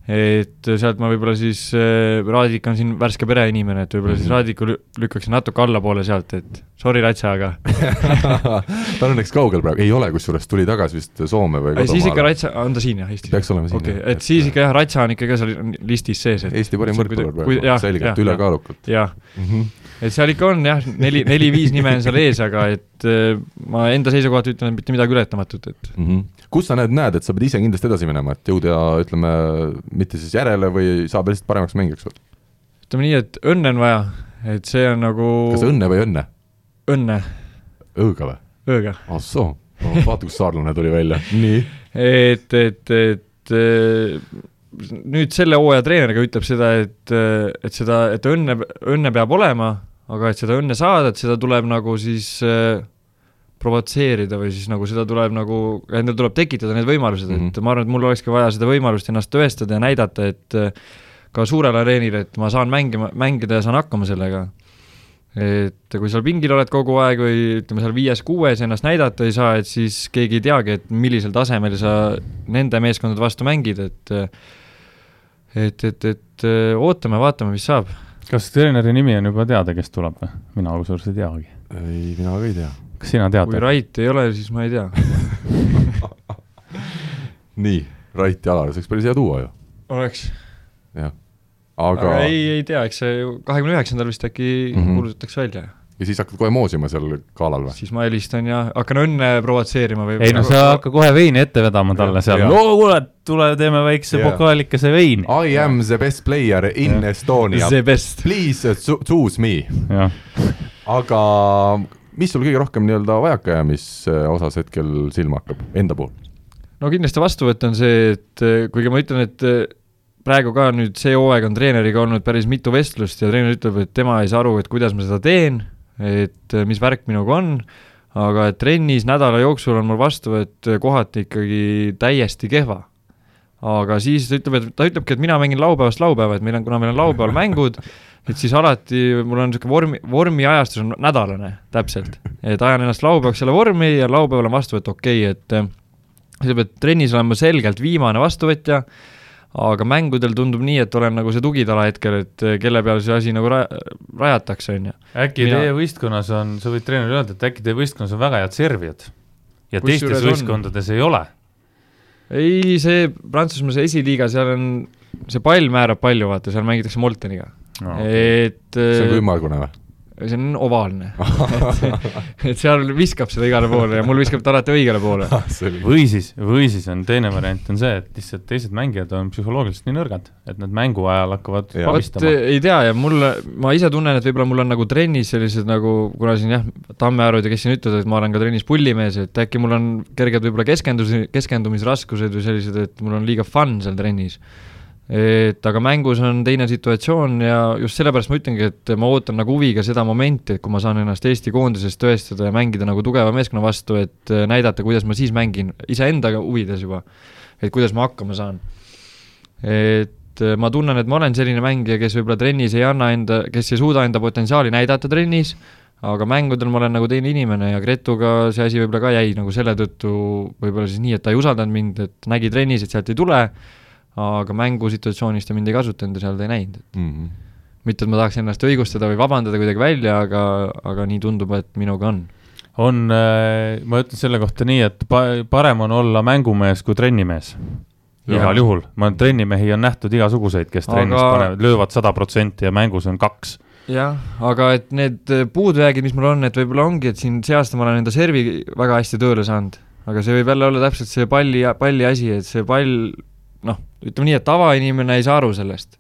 et sealt ma võib-olla siis äh,, Raadik on siin värske pereinimene, et võib-olla mm -hmm. siis mhm. Raadiku lükkaksin natuke allapoole sealt, et sorry, Ratsa, aga ta on õnneks kaugel praegu, ei ole, kusjuures tuli tagasi vist Soome või kodumaale. siis ikka Ratsa, on ta siin jah, Eestis? peaks olema siin okay, jah. et siis ikka jah, Ratsa on ikka ka seal listis sees, et Eesti parim võrkpallur praegu, selgelt, ülekaalukalt. jah mm -hmm., et seal ikka on jah, neli, neli-viis nime on seal ees, aga et äh, ma enda seisukohalt ütlen, et mitte midagi ületamatut, et mm. -hmm. kus sa need näed, et sa pead ise kindlasti edasi minema, et jõuda ütleme, mitte siis järele või saab lihtsalt paremaks mängijaks või? ütleme nii, et õnne on vaja, et see on nagu kas õnne või õnne? õnne. Õõga või? õõga. ah soo vaata kus saarlane tuli välja, nii. et, et, et nüüd selle hooaja treeneriga ütleb seda, et, et seda, et õnne, õnne peab olema aga et seda õnne saada, et seda tuleb nagu siis äh, provotseerida või siis nagu seda tuleb nagu, endal tuleb tekitada need võimalused mm, -hmm. et ma arvan, et mul olekski vaja seda võimalust ennast tõestada ja näidata, et äh, ka suurel areenil, et ma saan mängima, mängida ja saan hakkama sellega. et kui seal pingil oled kogu aeg või ütleme seal viies-kuues ennast näidata ei saa, et siis keegi ei teagi, et millisel tasemel sa nende meeskondade vastu mängid, et et, et, et ootame, vaatame, mis saab kas treeneri nimi on juba teada, kes tuleb või? mina kusjuures ei teagi. ei, mina ka ei tea. kas sina tead? kui Rait ei ole, siis ma ei tea nii, Rait Jalar, see oleks päris hea tuua ju. oleks. jah, aga, aga ei, ei tea, eks see kahekümne üheksandal vist äkki mm -hmm. kuulutatakse välja ja siis hakkad kohe moosima seal galal või? siis ma helistan ja hakkan õnne provotseerima või ei no sa hakka kohe veini ette vedama talle seal, no kuule, tule teeme väikse yeah. pokaalikese veini. I am the best player in yeah. Estonia. Please choose me. aga mis sul kõige rohkem nii-öelda vajakajäämise osas hetkel silma hakkab, enda puhul? no kindlasti vastuvõtt on see, et kuigi ma ütlen, et praegu ka nüüd see hooaeg on treeneriga olnud päris mitu vestlust ja treener ütleb, et tema ei saa aru, et kuidas ma seda teen et äh, mis värk minuga on, aga trennis nädala jooksul on mul vastuvõtt äh, kohati ikkagi täiesti kehva. aga siis ta ütleb, et ta ütlebki, et mina mängin laupäevast laupäeva, et meil on, kuna meil on laupäeval mängud, et siis alati mul on niisugune vormi, vormiajastus on nädalane täpselt. et ajan ennast laupäevaks selle vormi ja laupäeval on vastuvõtt okei okay,, et äh, ütleb, et trennis olen ma selgelt viimane vastuvõtja aga mängudel tundub nii, et olen nagu see tugitala hetkel, et eh, kelle peale see asi nagu ra-, rajatakse, on ju. äkki Mina... teie võistkonnas on, sa võid treenerile öelda, et äkki teie võistkonnas on väga head servijad ja Kus teistes võistkondades on? ei ole? ei, see Prantsusmaa, see esiliiga, seal on, see pall määrab palju, vaata, seal mängitakse Molteniga no,. Okay. et see on kui ümmargune või? See on ovaalne. Et, et seal viskab seda igale poole ja mul viskab ta alati õigele poole. Ah, või siis, või siis on teine variant on see, et lihtsalt teised mängijad on psühholoogiliselt nii nõrgad, et nad mängu ajal hakkavad pabistama. ei tea ja mul, ma ise tunnen, et võib-olla mul on nagu trennis sellised nagu, kuna siin jah, Tammearud ja kes siin ütlevad, et ma olen ka trennis pullimees, et äkki mul on kerged võib-olla keskendus, keskendumisraskused või sellised, et mul on liiga fun seal trennis et aga mängus on teine situatsioon ja just sellepärast ma ütlengi, et ma ootan nagu huviga seda momenti, et kui ma saan ennast Eesti koondises tõestada ja mängida nagu tugeva meeskonna vastu, et näidata, kuidas ma siis mängin, iseenda huvides juba, et kuidas ma hakkama saan. et ma tunnen, et ma olen selline mängija, kes võib-olla trennis ei anna enda, kes ei suuda enda potentsiaali näidata trennis, aga mängudel ma olen nagu teine inimene ja Gretuga see asi võib-olla ka jäi nagu selle tõttu võib-olla siis nii, et ta ei usaldanud mind, et nägi trennis, et sealt ei tule aga mängusituatsioonis ta mind ei kasutanud ja seal ta ei näinud, et mm -hmm. mitte, et ma tahaks ennast õigustada või vabandada kuidagi välja, aga, aga nii tundub, et minuga on. on, äh, ma ütlen selle kohta nii, et pa-, parem on olla mängumees kui trennimees igal juhul, ma, trennimehi on nähtud igasuguseid, kes trennis aga... panevad, löövad sada protsenti ja mängus on kaks. jah, aga et need puudujäägid, mis mul on, et võib-olla ongi, et siin see aasta ma olen enda servi väga hästi tööle saanud, aga see võib jälle olla täpselt see palli, palli asi, et see pall noh, ütleme nii, et tavainimene ei saa aru sellest.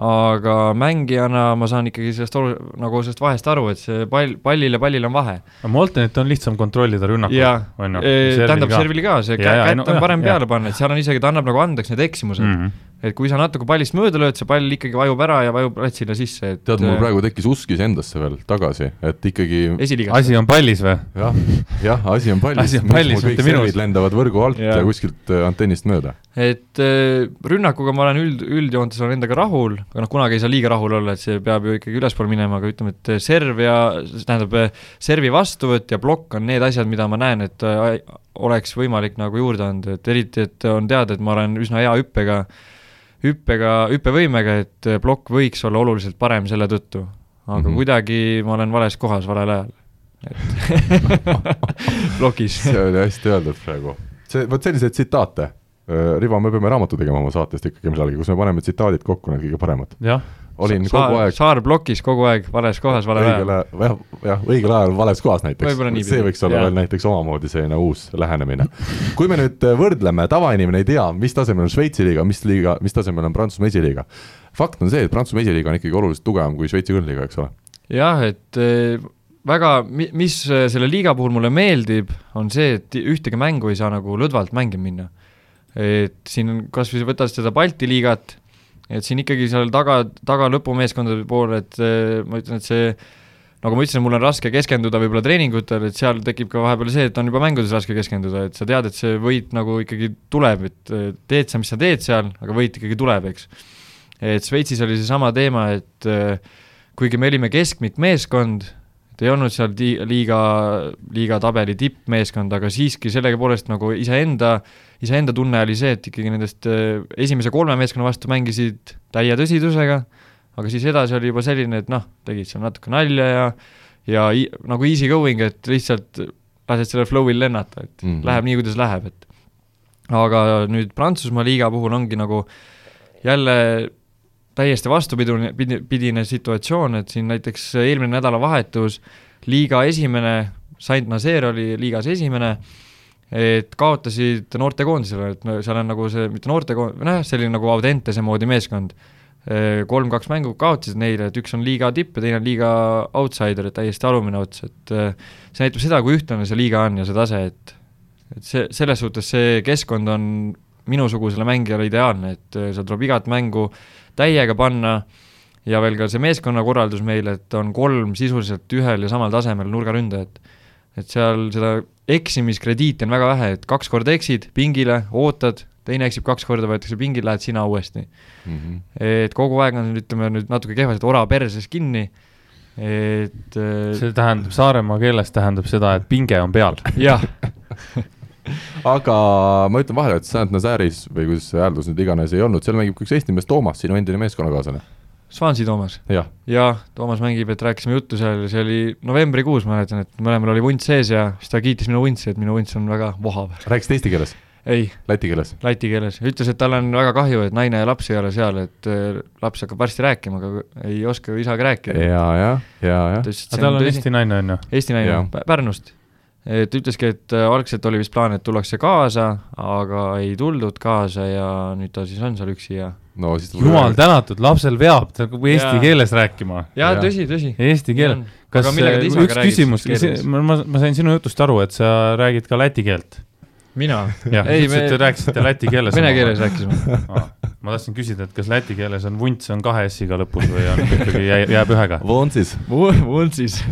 aga mängijana ma saan ikkagi sellest olu-, nagu sellest vahest aru, et see pall, pallil ja pallil on vahe. Moltenit on lihtsam kontrollida rünnakul. jaa, tähendab servili ka, see ja, kätt on parem ja, peale panna, et seal on isegi, ta annab nagu andeks need eksimused mm. -hmm et kui sa natuke pallist mööda lööd, see pall ikkagi vajub ära ja vajub platsile sisse, et tead, mul äh, praegu tekkis usk iseendasse veel tagasi, et ikkagi asi on pallis või? jah, jah, asi on pallis. asi on pallis, mitte minus. lendavad võrgu alt ja, ja kuskilt äh, antennist mööda. Et äh, rünnakuga ma olen üld, üldjoontes olen endaga rahul, aga noh, kunagi ei saa liiga rahul olla, et see peab ju ikkagi ülespoole minema, aga ütleme, et serv ja, tähendab, servi vastuvõtt ja plokk on need asjad, mida ma näen, et oleks võimalik nagu juurde anda, et eriti, et on teada, et ma olen üsna hea hüppega hüppega, hüppevõimega, et plokk võiks olla oluliselt parem selle tõttu. aga mm -hmm. kuidagi ma olen vales kohas valel ajal, et plokis see oli hästi öeldud praegu. see, vot selliseid tsitaate Rivo, me peame raamatu tegema oma saatest ikkagi millalgi, kus me paneme tsitaadid kokku, need kõige paremad. olin Sa kogu aeg Saar plokis kogu aeg vales kohas, valel ajal. jah, jah, õigel ajal vales kohas näiteks. see võiks olla ja. veel näiteks omamoodi selline uus lähenemine. kui me nüüd äh, võrdleme, tavainimene ei tea, mis tasemel on Šveitsi liiga, mis liiga, mis tasemel on Prantsusmaa esiliiga. fakt on see, et Prantsusmaa esiliiga on ikkagi oluliselt tugevam kui Šveitsi kõrgliiga, eks ole. jah, et äh, väga, mis äh, selle liiga puhul mulle meeldib, on see, et ühtegi mängu ei saa nagu lõdvalt mängima minna. Et siin kas või võtad seda Balti liigat et siin ikkagi seal taga, taga lõpumeeskondade pool, et ma ütlen, et see nagu ma ütlesin, mul on raske keskenduda võib-olla treeningutel, et seal tekib ka vahepeal see, et on juba mängudes raske keskenduda, et sa tead, et see võit nagu ikkagi tuleb, et teed sa, mis sa teed seal, aga võit ikkagi tuleb, eks. et Šveitsis oli seesama teema, et kuigi me olime keskmikmeeskond, et ei olnud seal liiga, liiga tabeli tippmeeskond, aga siiski sellegipoolest nagu iseenda iseenda tunne oli see, et ikkagi nendest äh, esimese kolme meeskonna vastu mängisid täie tõsidusega, aga siis edasi oli juba selline, et noh, tegid seal natuke nalja ja ja nagu easy going, et lihtsalt lased sellel flow'il lennata, et mm -hmm. läheb nii, kuidas läheb, et aga nüüd Prantsusmaa liiga puhul ongi nagu jälle täiesti vastupidine, pidine situatsioon, et siin näiteks eelmine nädalavahetus liiga esimene, Saint Nazaire oli liigas esimene, et kaotasid noortekoondisele, et seal on nagu see, mitte noortekoond-, nojah, selline nagu Audentese moodi meeskond, kolm-kaks mängu kaotasid neile, et üks on liiga tipp ja teine on liiga outsider, täiesti alumine ots, et see näitab seda, kui ühtlane see liiga on ja see tase, et et see, selles suhtes see keskkond on minusugusele mängijale ideaalne, et seal tuleb igat mängu täiega panna ja veel ka see meeskonnakorraldus meil, et on kolm sisuliselt ühel ja samal tasemel nurgaründajat. et seal seda eksimiskrediiti on väga vähe, et kaks korda eksid, pingile, ootad, teine eksib kaks korda, võetakse pingile, lähed sina uuesti mm. -hmm. et kogu aeg on, ütleme nüüd natuke kehvasti ora perses kinni, et äh, see tähendab, Saaremaa keeles tähendab seda, et pinge on peal. jah aga ma ütlen vahele, et Saint Nazaris või kuidas see hääldus nüüd iganes ei olnud, seal mängib ka üks Eesti mees Toomas, sinu endine meeskonnakaaslane Svansi Toomas ja.? jah, Toomas mängib, et rääkisime juttu seal, see oli novembrikuus, ma mäletan, et mõlemal oli vunts sees ja siis ta kiitis minu vuntsi, et minu vunts on väga vohav. rääkisid eesti keeles? ei. Läti keeles? Läti keeles, ütles, et tal on väga kahju, et naine ja laps ei ole seal, et äh, laps hakkab varsti rääkima, aga ei oska ju isaga rääkida. ja, ja, ja, ja. aga tal on Eesti naine, on ju? Eesti naine, Pärnust et ütleski, et äh, algselt oli vist plaan, et tullakse kaasa, aga ei tuldud kaasa ja nüüd ta siis on seal üksi ja no siis jumal tänatud, lapsel veab, ta hakkab eesti ja. keeles rääkima. jaa ja., tõsi, tõsi. Eesti keel. kas, üks küsimus, ma, ma, ma sain sinu jutust aru, et sa räägid ka läti keelt mina? jah, me te rääkisite läti keeles. Vene keeles rääkisime ah,. ma tahtsin küsida, et kas läti keeles on vunts on kahe S-iga lõpus või on ikkagi jääb, jääb ühega? Vuntsis. Vuntsis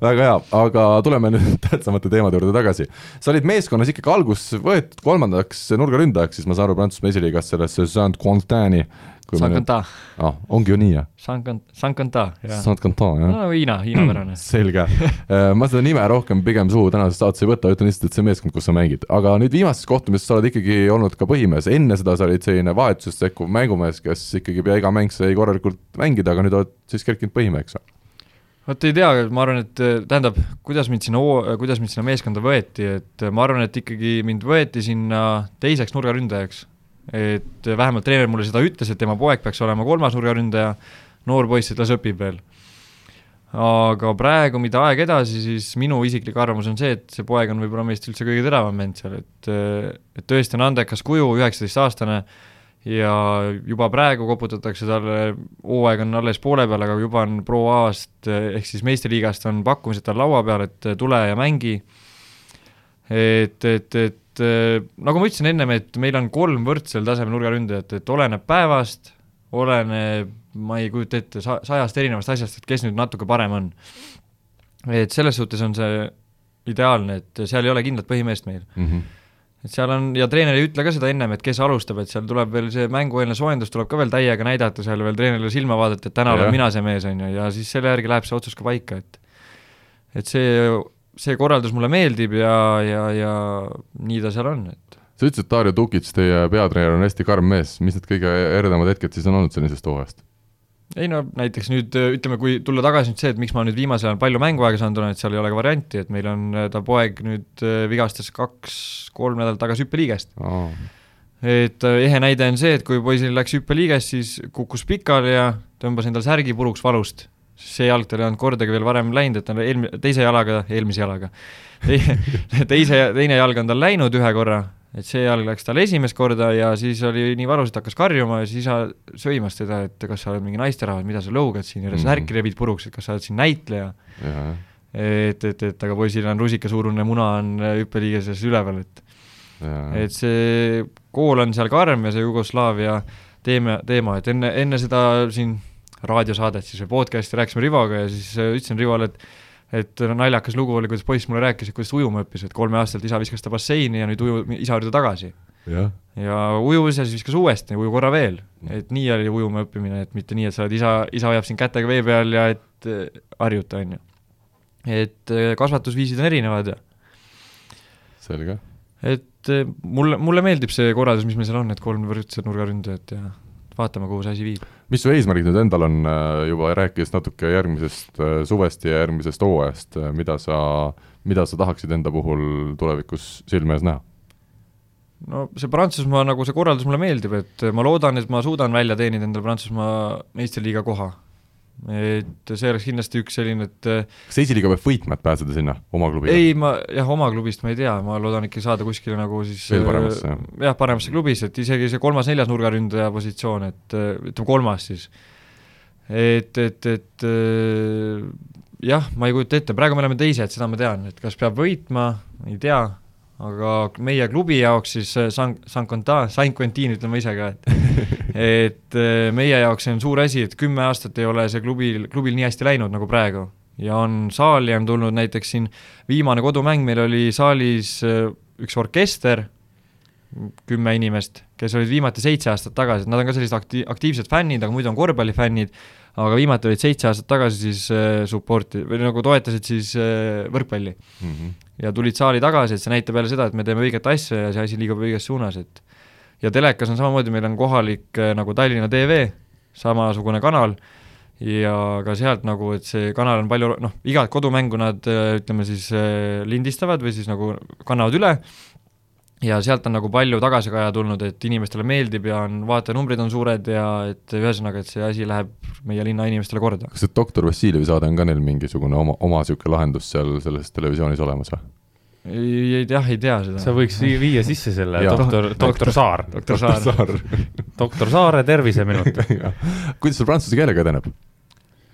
väga hea, aga tuleme nüüd tähtsamate teemade juurde tagasi. sa olid meeskonnas ikkagi algus võetud kolmandaks nurgaründajaks, siis ma saan aru, Prantsusmaa esiliigas sellesse Saint-Quentini Sankanta. ah, ongi ju nii, jah? Sankant-, Sankanta, jah. Sankanta, jah. no Hiina, hiinapärane selge äh, ma seda nime rohkem pigem suhu tänases saates ei võta, ütlen lihtsalt, et see meeskond, kus sa mängid. aga nüüd viimases kohtumises sa oled ikkagi olnud ka põhimees, enne seda sa olid selline vahetusest sekkuv mängumees, kes ikkagi pea iga mäng sai korralikult mängida, aga nüüd oled siis kerkinud põhimeheks vot ei tea, ma arvan, et tähendab, kuidas mind sinna, kuidas mind sinna meeskonda võeti, et ma arvan, et ikkagi mind võeti sinna teiseks nurgaründajaks et vähemalt treener mulle seda ütles, et tema poeg peaks olema kolmas nurgaründaja, noor poiss, et las õpib veel. aga praegu, mida aeg edasi, siis minu isiklik arvamus on see, et see poeg on võib-olla meist üldse kõige teravam vend seal, et et tõesti on andekas kuju, üheksateistaastane, ja juba praegu koputatakse talle, hooaeg on alles poole peal, aga juba on Pro A-st ehk siis meistriliigast on pakkumised tal laua peal, et tule ja mängi. et, et, et nagu ma ütlesin ennem, et meil on kolm võrdsel tasemel nurgaründajat, et oleneb päevast, oleneb, ma ei kujuta ette, sa-, sajast erinevast asjast, et kes nüüd natuke parem on. et selles suhtes on see ideaalne, et seal ei ole kindlat põhimeest meil mm. -hmm et seal on, ja treener ei ütle ka seda ennem, et kes alustab, et seal tuleb veel see mängueelne soojendus tuleb ka veel täiega näidata, seal veel treenerile silma vaadata, et täna olen mina see mees, on ju, ja siis selle järgi läheb see otsus ka paika, et et see, see korraldus mulle meeldib ja, ja, ja nii ta seal on, et sa ütlesid, et Darjo Tukic, teie peatreener, on hästi karm mees, mis need kõige eredamad hetked siis on olnud sellisest hooajast? ei no näiteks nüüd ütleme, kui tulla tagasi nüüd see, et miks ma nüüd viimasel ajal palju mänguaega saanud olen, et seal ei ole ka varianti, et meil on, ta poeg nüüd äh, vigastas kaks-kolm nädalat tagasi hüppeliigest oh.. et äh, ehe näide on see, et kui poisil läks hüppeliigest, siis kukkus pikali ja tõmbas endal särgi puruks valust. See jalg tal ei olnud kordagi veel varem läinud, et ta on eelmi-, teise jalaga, eelmise jalaga teise, teine jalg on tal läinud ühe korra et see jalg läks tal esimest korda ja siis oli nii valus, et hakkas karjuma ja siis isa söimas teda, et kas sa oled mingi naisterahvas, mida sa lõugad siin ja mm -hmm. särki rebid puruks, et kas sa oled siin näitleja. et, et, et aga poisil on rusikasuurune muna on hüppeliigeses üleval, et ja. et see kool on seal karm ja see Jugoslaavia teema, teema, et enne, enne seda siin raadiosaadet siis või podcast'i rääkisime Rivoga ja siis ütlesin Rivole, et et naljakas lugu oli, kuidas poiss mulle rääkis, et kuidas ta ujuma õppis, et kolmeaastaselt isa viskas ta basseini ja nüüd uju, isa juurde tagasi. ja ujus ja siis viskas uuesti, uju korra veel, et nii oli ujuma õppimine, et mitte nii, et sa oled isa, isa hoiab sind kätega vee peal ja et äh, harjuta, on ju. et äh, kasvatusviisid on erinevad ja selge. et äh, mulle, mulle meeldib see korraldus, mis meil seal on, need kolm võrdset nurgaründajat ja vaatame, kuhu see asi viib. mis su eesmärgid nüüd endal on, äh, juba rääkides natuke järgmisest äh, suvest ja järgmisest hooajast, äh, mida sa, mida sa tahaksid enda puhul tulevikus silme ees näha? no see Prantsusmaa, nagu see korraldus mulle meeldib, et ma loodan, et ma suudan välja teenida endale Prantsusmaa meistriliiga koha et see oleks kindlasti üks selline, et äh, kas esiliiga peab võitma, et pääseda sinna oma klubile? ei, ma jah, oma klubist ma ei tea, ma loodan ikka saada kuskile nagu siis veel paremasse, jah? jah, paremasse klubis, et isegi see kolmas-neljas nurgaründaja positsioon, et äh, ütleme, kolmas siis. et, et, et äh, jah, ma ei kujuta ette, praegu me oleme teised, seda ma tean, et kas peab võitma, ei tea, aga meie klubi jaoks siis San, San Quentin, San Quentin ütlen ma ise ka, et et äh, meie jaoks see on suur asi, et kümme aastat ei ole see klubil, klubil nii hästi läinud nagu praegu. ja on saali on tulnud näiteks siin viimane kodumäng, meil oli saalis äh, üks orkester, kümme inimest, kes olid viimati seitse aastat tagasi, et nad on ka sellised akti-, aktiivsed fännid, aga muidu on korvpallifännid, aga viimati olid seitse aastat tagasi siis äh, support'i või nagu toetasid siis äh, võrkpalli mm. -hmm. Ja tulid saali tagasi, et see näitab jälle seda, et me teeme õiget asja ja see asi liigub õiges suunas, et ja telekas on samamoodi, meil on kohalik äh, nagu Tallinna TV, samasugune kanal, ja ka sealt nagu, et see kanal on palju, noh, igat kodumängu nad äh, ütleme siis äh, lindistavad või siis nagu kannavad üle ja sealt on nagu palju tagasikaja tulnud, et inimestele meeldib ja on, vaatajanumbrid on suured ja et ühesõnaga, et see asi läheb meie linna inimestele korda. kas see doktor Vassiljevi saade on ka neil mingisugune oma, oma niisugune lahendus seal selles televisioonis olemas või? ei, ei jah, ei tea seda. sa võiks viia sisse selle doktor, doktor Saar. doktor Saar. doktor Saare terviseminut kuidas sul prantsuse keelega edeneb?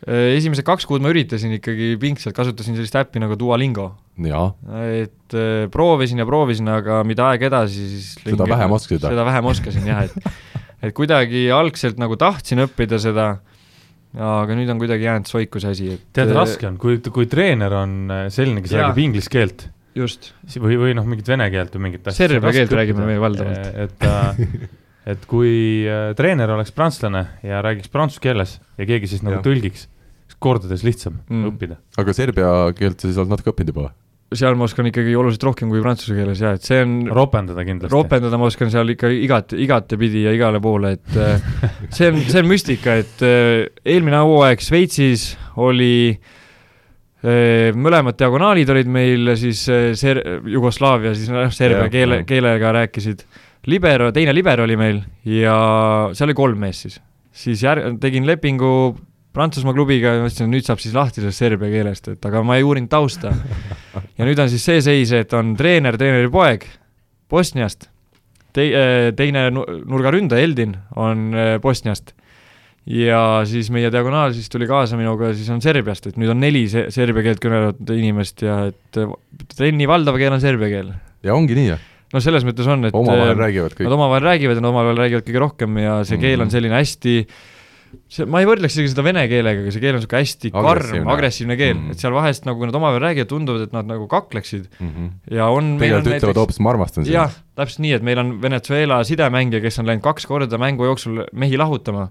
Äh, esimesed kaks kuud ma üritasin ikkagi pingsalt, kasutasin sellist äppi nagu Duolingo. et äh, proovisin ja proovisin, aga mida aeg edasi, siis seda vähem oskasid? seda vähem oskasin jah, et et kuidagi algselt nagu tahtsin õppida seda, aga nüüd on kuidagi jäänud soiku see asi, et tead, raske on, kui, kui treener on selline, kes räägib inglise keelt just. või, või noh, mingit vene keelt või mingit asja. serbia keelt räägime me valdavalt. et äh, et kui äh, treener oleks prantslane ja räägiks prantsuse keeles ja keegi siis nagu ja. tõlgiks, kordades lihtsam mm. õppida. aga serbia keelt sa siis oled natuke õppinud juba seal ma oskan ikkagi oluliselt rohkem kui prantsuse keeles ja et see on ropendada kindlasti. ropendada ma oskan seal ikka igat, igatepidi ja igale poole, et äh, see on, see on müstika, et eelmine hooaeg Šveitsis oli äh, mõlemad diagonaalid olid meil siis ser-, Jugoslaavia siis noh, serbia keele, keelega rääkisid. Libero, teine libero oli meil ja seal oli kolm meest siis. siis jär-, tegin lepingu Prantsusmaa klubiga ja mõtlesin, et nüüd saab siis lahti sellest serbia keelest, et aga ma ei uurinud tausta. ja nüüd on siis see seis, et on treener, treeneri poeg Bosniast tei-, teine nurgaründaja, Eldin, on Bosniast ja siis meie diagonaal siis tuli kaasa minuga, siis on Serbiast, et nüüd on neli se-, serbia keelt kõnelevat inimest ja et trenni valdav keel on serbia keel. ja ongi nii, jah? No selles mõttes on, et omavahel räägivad kõik. Nad omavahel räägivad ja nad omavahel räägivad kõige rohkem ja see keel on mhm. selline hästi see, ma ei võrdleks isegi seda vene keelega, aga see keel on niisugune hästi karm, agressiivne keel mm, -hmm. et seal vahest nagu nad omavahel räägivad, tunduvad, et nad nagu kakleksid mm -hmm. ja on tegelikult ütlevad hoopis, ma armastan sind. jah, täpselt nii, et meil on Venezuela sidemängija, kes on läinud kaks korda mängu jooksul mehi lahutama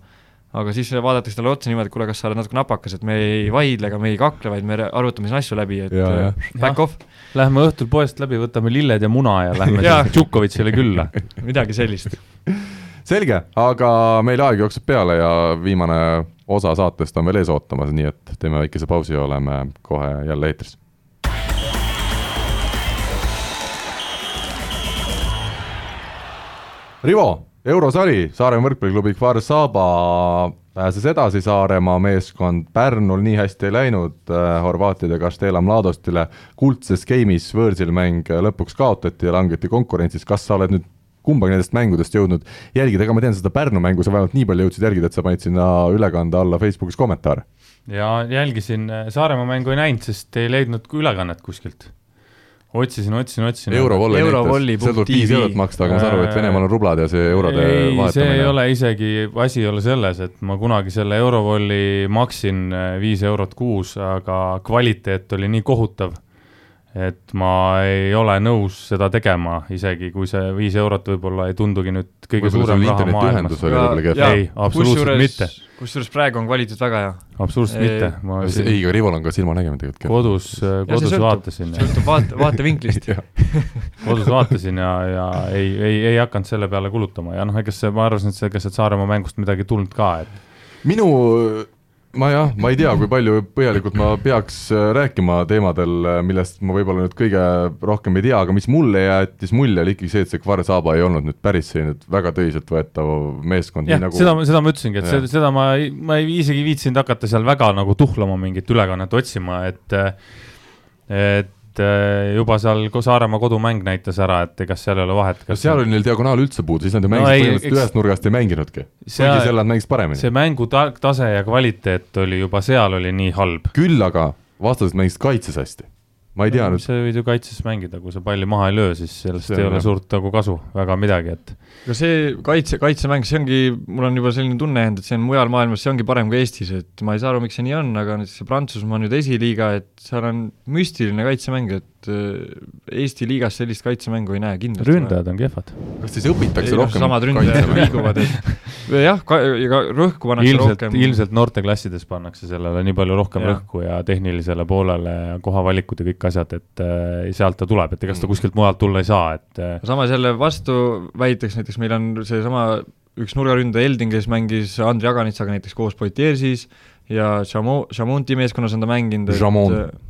aga siis vaadatakse talle otsa niimoodi, et kuule, kas sa oled natuke napakas, et me ei vaidle ega me ei kakle, vaid me arutame siin asju läbi, et ja, ja. back off. Lähme õhtul poest läbi, võtame lilled ja muna ja lähme Džukovitšile külla midagi sellist. selge, aga meil aeg jookseb peale ja viimane osa saatest on veel ees ootamas, nii et teeme väikese pausi ja oleme kohe jälle eetris. Rivo eurosari, Saaremaa võrkpalliklubi Kvar Saba pääses edasi, Saaremaa meeskond. Pärnul nii hästi ei läinud äh,, Horvaatide Kastela Mladostile. Kuldses game'is võõrsil mäng lõpuks kaotati ja langeti konkurentsis, kas sa oled nüüd kumbagi nendest mängudest jõudnud jälgida, ega ma tean, seda Pärnu mängu sa vähemalt nii palju jõudsid jälgida, et sa panid sinna ülekande alla Facebookis kommentaare? ja jälgisin, Saaremaa mängu ei näinud, sest ei leidnud ülekannet kuskilt otsisin, otsisin, otsisin. Eurovolli näitas, seal tuleb viis eurot maksta, aga ma saan aru, et Venemaal on rublad ja see eurode ei, vahetamine. see ei ole isegi, asi ei ole selles, et ma kunagi selle Eurovolli maksin äh, viis eurot kuus, aga kvaliteet oli nii kohutav et ma ei ole nõus seda tegema, isegi kui see viis eurot võib-olla ei tundugi nüüd kõige võib suurem raha maailmas. ei, absoluutselt mitte. kusjuures praegu on kvaliteet väga hea. absoluutselt mitte. Siin... ei, aga Rivol on ka silmanägemine tegelikult. kodus, kodus ja, vaatasin. sõltub vaate, vaatevinklist kodus vaatasin ja, ja ei, ei, ei hakanud selle peale kulutama ja noh, ega see, ma arvasin, et see, ega sealt Saaremaa mängust midagi ei tulnud ka, et minu ma jah, ma ei tea, kui palju põhjalikult ma peaks äh, rääkima teemadel, äh, millest ma võib-olla nüüd kõige rohkem ei tea, aga mis mulle jättis mulje, oli ikkagi see, et see Kvar Saaba ei olnud nüüd päris selline väga tõsiseltvõetav meeskond. jah nagu..., seda, seda ma ütlesingi, et ja. seda, seda ma, ma ei isegi viitsinud hakata seal väga nagu tuhlama mingit ülekannet otsima, et et et äh, juba seal Saaremaa kodumäng näitas ära, et ega seal ei ole vahet. kas seal oli neil diagonaal üldse puudu, siis nad ju mängisid no, põhimõtteliselt eks... ühest nurgast ei mänginudki. kuigi seal nad mängisid paremini. see mängu ta-, tase ja kvaliteet oli juba seal oli nii halb. küll aga vastased mängisid kaitses hästi ma ei tea nüüd. sa võid ju kaitses mängida, kui sa palli maha ei löö, siis sellest see ei ole jah. suurt nagu kasu väga midagi, et. Aga see kaitse, kaitsemäng, see ongi, mul on juba selline tunne jäänud, et see on mujal maailmas, see ongi parem kui Eestis, et ma ei saa aru, miks see nii on, aga näiteks see Prantsusmaa nüüd esiliiga, et seal on müstiline kaitsemäng, et et äh, Eesti liigas sellist kaitsemängu ei näe kindlasti. ründajad on kehvad. kas siis õpitakse ei, rohkem samad ründajad liiguvad, et jah, ega rõhku pannakse ilmselt, rohkem. ilmselt noorteklassides pannakse sellele nii palju rohkem ja. rõhku ja tehnilisele poolele ja kohavalikud ja kõik asjad, et äh, sealt ta tuleb, et ega seda mm. kuskilt mujalt tulla ei saa, et äh, samas jälle vastu väiteks näiteks meil on seesama üks nurgaründaja Eldin, kes mängis Andri Aganitsaga näiteks koos Poitiersis, ja Chamon, Chamonti meeskonnas on ta mänginud, et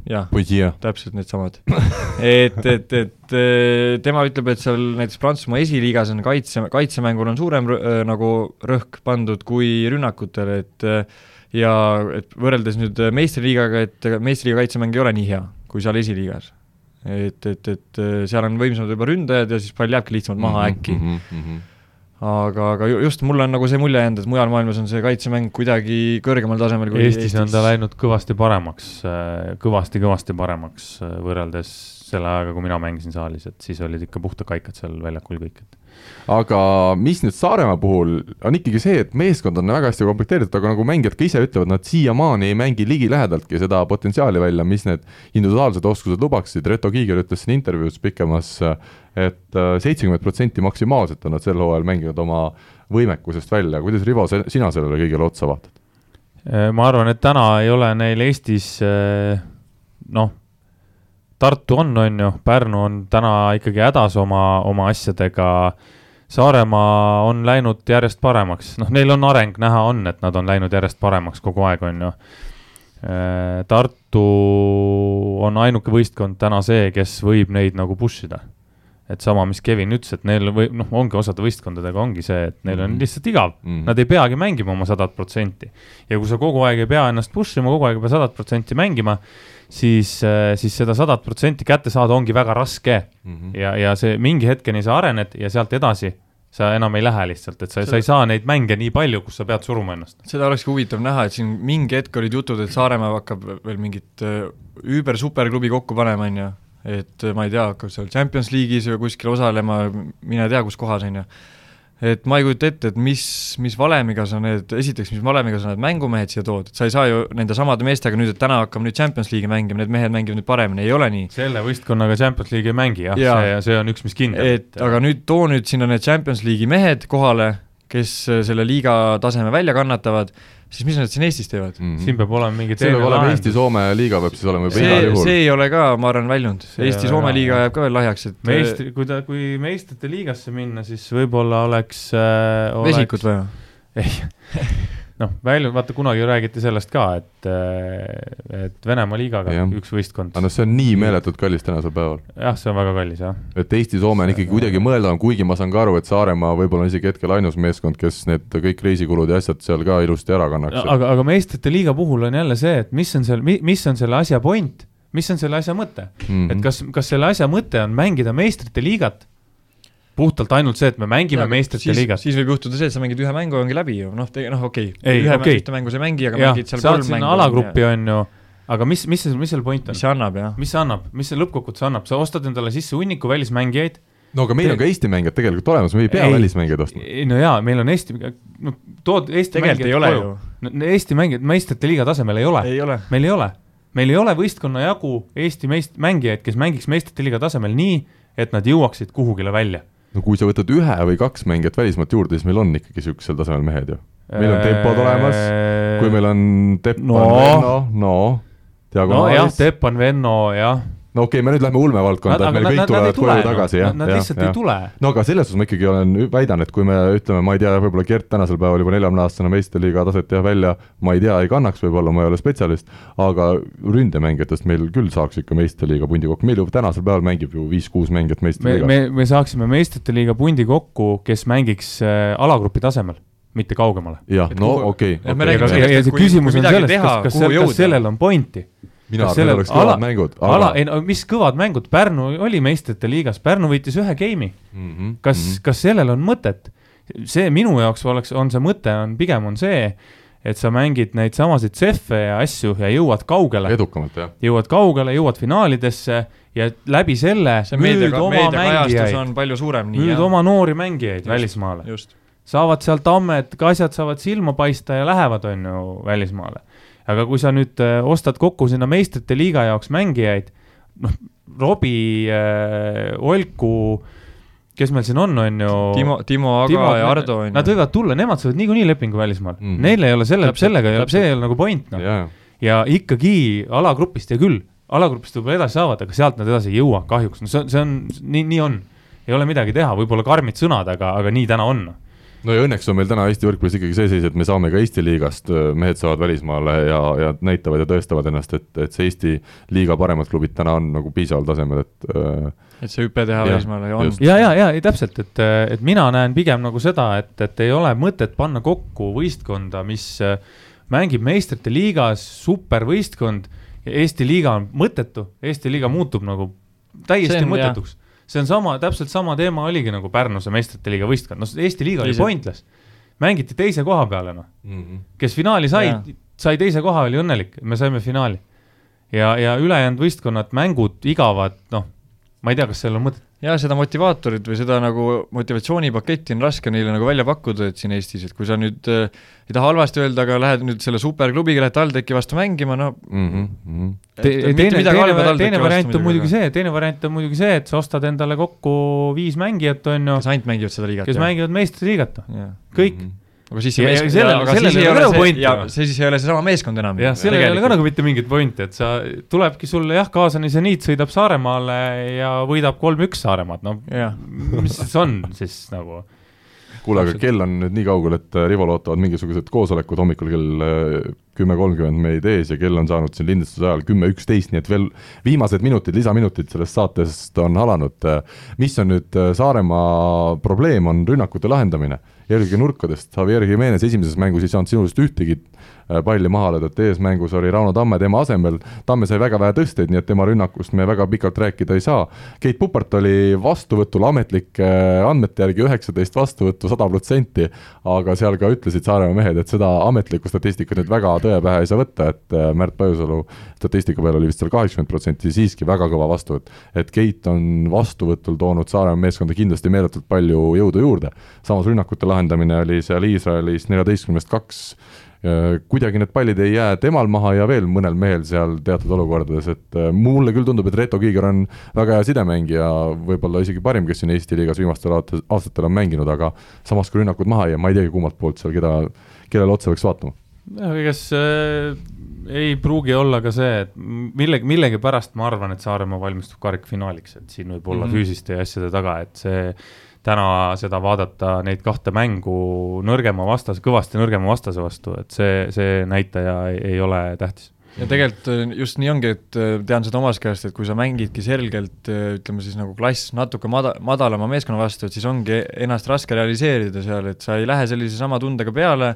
jah, täpselt needsamad. Et, et, et tema ütleb, et seal näiteks Prantsusmaa esiliigas on kaitse, kaitsemängul on suurem äh, nagu rõhk pandud kui rünnakutel, et ja et võrreldes nüüd meistriliigaga, et meistriliiga kaitsemäng ei ole nii hea kui seal esiliigas. Et, et, et seal on võimsamad juba ründajad ja siis pall jääbki lihtsamalt maha mm -hmm, äkki mm. -hmm aga, aga just mulle on nagu see mulje jäänud, et mujal maailmas on see kaitsemäng kuidagi kõrgemal tasemel kui Eestis, Eestis on ta läinud kõvasti paremaks kõvasti,, kõvasti-kõvasti paremaks äh, võrreldes selle ajaga, kui mina mängisin saalis, et siis olid ikka puhtad kaikad seal väljakul kõik, et aga mis nüüd Saaremaa puhul on ikkagi see, et meeskond on väga hästi komplekteeritud, aga nagu mängijad ka ise ütlevad, nad siiamaani ei mängi ligilähedaltki seda potentsiaali välja, mis need individuaalsed oskused lubaksid, Reto Kiiger ütles siin intervjuus pikemas, et äh, seitsekümmend protsenti maksimaalselt on nad sel hooajal mänginud oma võimekusest välja, kuidas Rivo, sina sellele kõigele otsa vaatad? Äh, ma arvan, et täna ei ole neil Eestis äh, noh, Tartu on, on ju, Pärnu on täna ikkagi hädas oma, oma asjadega. Saaremaa on läinud järjest paremaks, noh, neil on areng näha on, et nad on läinud järjest paremaks kogu aeg, on ju. Äh, Tartu on ainuke võistkond täna see, kes võib neid nagu push ida et sama, mis Kevin ütles, et neil või noh, ongi osade võistkondadega ongi see, et neil on mhm. lihtsalt igav mm, -hmm. nad ei peagi mängima oma sadat protsenti. ja kui sa kogu aeg ei pea ennast push ima, kogu aeg ei pea sadat protsenti mängima, siis, äh, siis seda sadat protsenti kätte saada ongi väga raske mm. -hmm. ja, ja see mingi hetkeni sa arened ja sealt edasi sa enam ei lähe lihtsalt, et sa, sa ei saa neid mänge nii palju, kus sa pead suruma ennast. seda olekski huvitav näha, et siin mingi hetk olid jutud, et Saaremaa hakkab veel mingit üüber-superklubi kokku panema, on ju, et ma ei tea, hakkab seal Champions League'is või kuskil osalema, mine tea, kus kohas, on ju et ma ei kujuta ette, et mis, mis valemiga sa need, esiteks, mis valemiga sa need mängumehed siia tood, et sa ei saa ju nende samade meestega nüüd, et täna hakkame nüüd Champions League'i mängima, need mehed mängivad nüüd paremini, ei ole nii. selle võistkonnaga Champions League'i ei mängi jah ja., see, see on üks, mis kindel. et aga nüüd too nüüd sinna need Champions League'i mehed kohale, kes selle liiga taseme välja kannatavad siis mis nad siin Eestis teevad mm? -hmm. siin peab olema mingi teine lahendus. Eesti-Soome liiga peab siis olema juba igal juhul. see ei ole ka, ma arvan, väljunud. Eesti-Soome liiga jääb ka veel lahjaks, et meistri, kui ta, kui meistrite liigasse minna, siis võib-olla oleks äh,. vesikut vaja? ei noh, välja, vaata kunagi räägiti sellest ka, et, et Venemaa liigaga ja. üks võistkond. aga noh, see on nii meeletult kallis tänasel päeval. jah, see on väga kallis, jah. et Eesti-Soome on ikkagi kuidagi mõeldavam, kuigi ma saan ka aru, et Saaremaa võib-olla on isegi hetkel ainus meeskond, kes need kõik reisikulud ja asjad seal ka ilusti ära kannaks. aga, aga meistrite liiga puhul on jälle see, et mis on seal, mis on selle asja point, mis on selle asja mõte mm, -hmm. et kas, kas selle asja mõte on mängida meistrite liigat puhtalt ainult see, et me mängime meistrite liigas. siis võib juhtuda see, et sa mängid ühe mängu ja ongi läbi ju, noh, noh okei okay., ühe okay. mängu sa ei mängi, aga ja, mängid seal kolm mängu. alagruppi on ju, aga mis, mis, mis seal point on? mis see annab, jah? mis see annab, mis see lõppkokkuvõttes annab, sa ostad endale sisse hunniku välismängijaid no aga meil Te... on ka Eesti mängijad tegelikult olemas, me ei pea ei, välismängijaid ostma. no jaa, meil on Eesti, no tood Eesti tegelikult mängijad koju. No, Eesti mängijad meistrite liiga tasemel ei ole, ei ole., meil ei ole. meil ei ole võistkonna jagu Eesti meist-, mängijaid, kes mängiks meistrite liiga tasemel nii, et nad jõuaksid kuhugile välja no kui sa võtad ühe või kaks mängijat välismaalt juurde, siis meil on ikkagi niisugusel tasemel mehed ju. meil on tempod olemas, kui meil on Teppan no., Venno, no diagonaalis. nojah, Teppan, Venno, jah no okei okay,, me nüüd lähme ulmevaldkonda, et meil kõik tulevad koju tagasi, jah. Nad lihtsalt ja. ei tule. no aga selles suhtes ma ikkagi olen, väidan, et kui me ütleme, ma ei tea, võib-olla Gert tänasel päeval juba neljakümne aastasena meistriliiga taset jah välja, ma ei tea, ei kannaks võib-olla, ma ei ole spetsialist, aga ründemängijatest meil küll saaks ikka meistriliiga pundi kokku, meil ju tänasel päeval mängib ju viis-kuus mängijat meistriliigas. me, me, me saaksime meistrite liiga pundi kokku, kes mängiks äh, alagrupi tasemel mitte kaugemale. jah, no okei okay, okay.. ja, ja see küsimus on selles, kas, kas, kas sellel on pointi mina arvan, et oleks kõvad ala, mängud aga.... ala, ei no mis kõvad mängud, Pärnu oli meistrite liigas, Pärnu võitis ühe game'i mm. -hmm, kas mm, -hmm. kas sellel on mõtet? see minu jaoks oleks, on see mõte, on pigem on see, et sa mängid neid samasid CEF-e ja asju ja jõuad kaugele. edukamalt, jah. jõuad kaugele, jõuad finaalidesse ja läbi selle see müüd oma mängijaid, on palju suurem. müüd oma noori mängijaid just, välismaale. saavad sealt ammed, ka asjad saavad silma paista ja lähevad, on ju, välismaale aga kui sa nüüd äh, ostad kokku sinna meistrite liiga jaoks mängijaid, noh, Robbie äh,, Olku, kes meil siin on, on ju. Timo, Timo Aga Timo, ja Ardo on ju. Nad võivad tulla, nemad saavad niikuinii lepingu välismaal mm. Neil ei ole selle, sellega, see ei ole nagu point, noh. ja ikkagi alagrupist, hea küll, alagrupist võib-olla edasi saavad, aga sealt nad edasi ei jõua kahjuks, no see, see on, nii, nii on. ei ole midagi teha, võib-olla karmid sõnad, aga, aga nii täna on no ja õnneks on meil täna Eesti võrkpallis ikkagi see seis, et me saame ka Eesti liigast, mehed saavad välismaale ja, ja näitavad ja tõestavad ennast, et, et see Eesti liiga paremad klubid täna on nagu piisaval tasemel, et et see hüpe teha välismaale on. ja, ja, ja ei täpselt, et, et mina näen pigem nagu seda, et, et ei ole mõtet panna kokku võistkonda, mis mängib meistrite liigas, supervõistkond, Eesti liiga on mõttetu, Eesti liiga muutub nagu täiesti on, mõttetuks see on sama, täpselt sama teema oligi nagu Pärnuse meistrite liiga võistkond, noh Eesti liiga oli pointless. mängiti teise koha peale, noh mm -hmm.. kes finaali sai, sai teise koha, oli õnnelik, me saime finaali. ja, ja ülejäänud võistkonnad, mängud igavad, noh, ma ei tea, kas seal on mõtet jaa, seda motivaatorit või seda nagu motivatsioonipaketti on raske neile nagu välja pakkuda, et siin Eestis, et kui sa nüüd äh, ei taha halvasti öelda, aga lähed nüüd selle superklubiga, lähed TalTechi vastu mängima, no mm -hmm. Te, teine, teine, teine variant on muidugi see, teine variant on muidugi see, et sa ostad endale kokku viis mängijat, on ju. kes ainult mängivad seda liigat. kes jah. mängivad meistriliigat, kõik mm. -hmm aga siis ja, ja sellel, sellel ei ole pointi. ja see siis ei ole seesama meeskond enam. jah, sellel ei ole ka nagu mitte mingit pointi, et sa, tulebki sulle jah, kaaslane seniit sõidab Saaremaale ja võidab kolm-üks Saaremaad, no mis see on siis nagu kuule, aga kell on nüüd nii kaugel, et äh, Rival ootavad mingisugused koosolekud hommikul kell äh, kümme kolmkümmend meid ees ja kell on saanud siin lindistuse ajal kümme üksteist, nii et veel viimased minutid, lisaminutid sellest saatest on alanud. mis on nüüd äh, Saaremaa probleem, on rünnakute lahendamine eelkõige nurkadest, Javier Jimenez esimeses mängus ei saanud sinust ühtegi palli maha löödud, eesmängus oli Rauno Tamme tema asemel, Tamme sai väga vähe tõsteid, nii et tema rünnakust me väga pikalt rääkida ei saa. Keit Pupart oli vastuvõtul ametlike äh, andmete järgi üheksateist vastuvõttu, sada protsenti, aga seal ka ütlesid Saaremaa mehed, et seda ametlikku statistikat nüüd väga tõe pähe ei saa võtta, et äh, Märt Pajusalu statistika peal oli vist seal kaheksakümmend protsenti, siiski väga kõva vastuvõtt. et Keit on vastuvõtul toonud Saaremaa meeskonda kindlasti meeletult palju jõudu juurde, samas rünnakute lahendamine oli seal Iisraelis neljateistkümnest kaks kuidagi need pallid ei jää temal maha ja veel mõnel mehel seal teatud olukordades, et äh, mulle küll tundub, et Reto Kiiger on väga hea sidemängija, võib-olla isegi parim, kes siin Eesti liigas viimastel aastatel on mänginud, aga samas, kui rünnakud maha ei jää, ma ei teagi, kummalt poolt seal keda, kellele otsa peaks vaatama. ega see äh, ei pruugi olla ka see, et millegi, millegipärast ma arvan, et Saaremaa valmistub karikfinaaliks, et siin võib olla mm -hmm. füüsiste asjade taga, et see täna seda vaadata, neid kahte mängu nõrgema vastase, kõvasti nõrgema vastase vastu, et see, see näitaja ei, ei ole tähtis ja tegelikult äh, just nii ongi, et äh, tean seda omast käest, et kui sa mängidki selgelt äh, ütleme siis nagu klass natuke mada-, madalama meeskonna vastu, et siis ongi ennast raske realiseerida seal, et sa ei lähe sellise sama tundega peale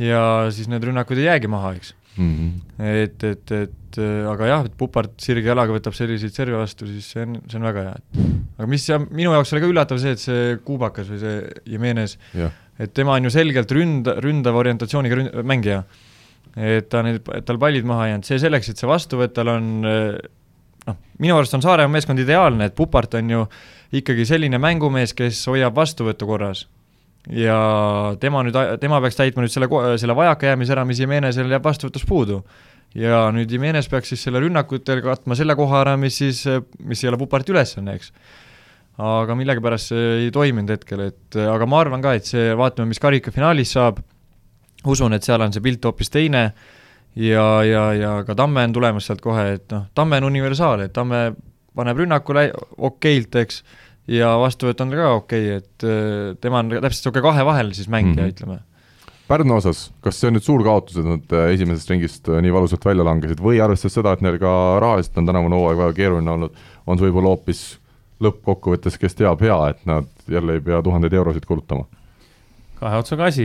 ja siis need rünnakud ei jäägi maha, eks mm. -hmm. et, et, et aga jah, et Pupart sirge jalaga võtab selliseid serve vastu, siis see on, see on väga hea, et aga mis ja minu jaoks oli ka üllatav see, et see kuubakas või see Jimenez, et tema on ju selgelt ründ-, ründava orientatsiooniga ründ-, mängija. et ta nüüd, et tal pallid maha jäänud, see selleks, et see vastu võtta, tal on noh, minu arust on Saaremaa meeskond ideaalne, et Pupart on ju ikkagi selline mängumees, kes hoiab vastuvõttu korras ja tema nüüd, tema peaks täitma nüüd selle, selle vajakajäämise ära, mis Jimenezil jääb vastuvõtus puudu. Ja nüüd Jimenez peaks siis selle rünnakutel katma selle koha ära, mis siis, mis ei ole Puparti ülesanne, eks. aga millegipärast see ei toiminud hetkel, et aga ma arvan ka, et see, vaatame, mis karikafinaalis saab, usun, et seal on see pilt hoopis teine ja, ja, ja ka Tamme on tulemas sealt kohe, et noh, Tamme on universaal, et Tamme paneb rünnakule okeilt, eks ja vastuvõtt on ka okei okay,, et äh, tema on täpselt niisugune kahe vahel siis mängija mm, -hmm. ütleme. Pärnu osas, kas see on nüüd suur kaotus, et nad äh, esimesest ringist äh, nii valusalt välja langesid või arvestades seda, et neil ka rahaliselt on tänavune hooaeg väga keeruline olnud, on see võib-olla hoopis lõppkokkuvõttes, kes teab, hea, et nad jälle ei pea tuhandeid eurosid kulutama? kahe otsaga asi,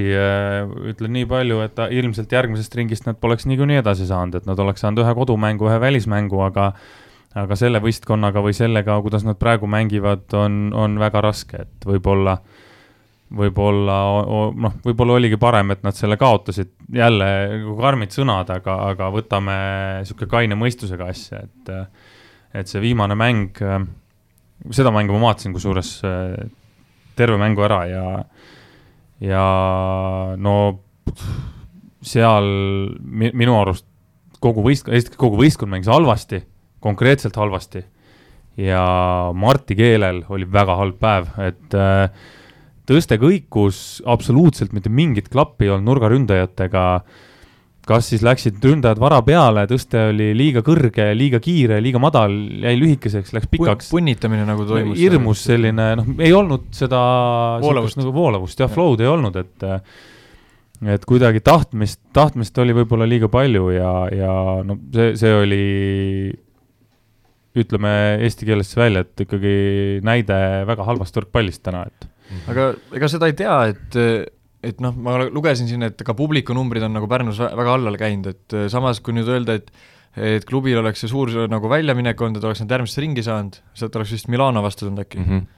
ütlen nii palju, et ilmselt järgmisest ringist nad poleks niikuinii edasi saanud, et nad oleks saanud ühe kodumängu, ühe välismängu, aga aga selle võistkonnaga või sellega, kuidas nad praegu mängivad, on, on väga raske, et võib-olla, võib-olla noh, võib-olla oligi parem, et nad selle kaotasid, jälle karmid sõnad, aga, aga võtame niisugune kaine mõistusega asja, et et see viimane mäng, seda mängu ma vaatasin kusjuures terve mängu ära ja, ja no seal minu arust kogu võistkond, esiteks kogu võistkond mängis halvasti konkreetselt halvasti. ja Marti keelel oli väga halb päev, et äh, tõste kõikus, absoluutselt mitte mingit klappi ei olnud nurgaründajatega. kas siis läksid ründajad vara peale, tõste oli liiga kõrge, liiga kiire, liiga madal, jäi lühikeseks, läks pikaks. punnitamine nagu toimus. hirmus selline, noh, ei olnud seda voolavust, nagu voolavust jah ja., flow'd ei olnud, et et kuidagi tahtmist, tahtmist oli võib-olla liiga palju ja, ja no see, see oli ütleme eesti keeles välja, et ikkagi näide väga halvast võrkpallist täna, et. Aga ega seda ei tea, et, et noh, ma lugesin siin, et ka publikunumbrid on nagu Pärnus väga alla käinud, et samas kui nüüd öelda, et et klubil oleks see suur nagu väljaminek olnud, et oleks nad järgmisse ringi saanud, sealt oleks vist Milano vastu tulnud äkki mm. -hmm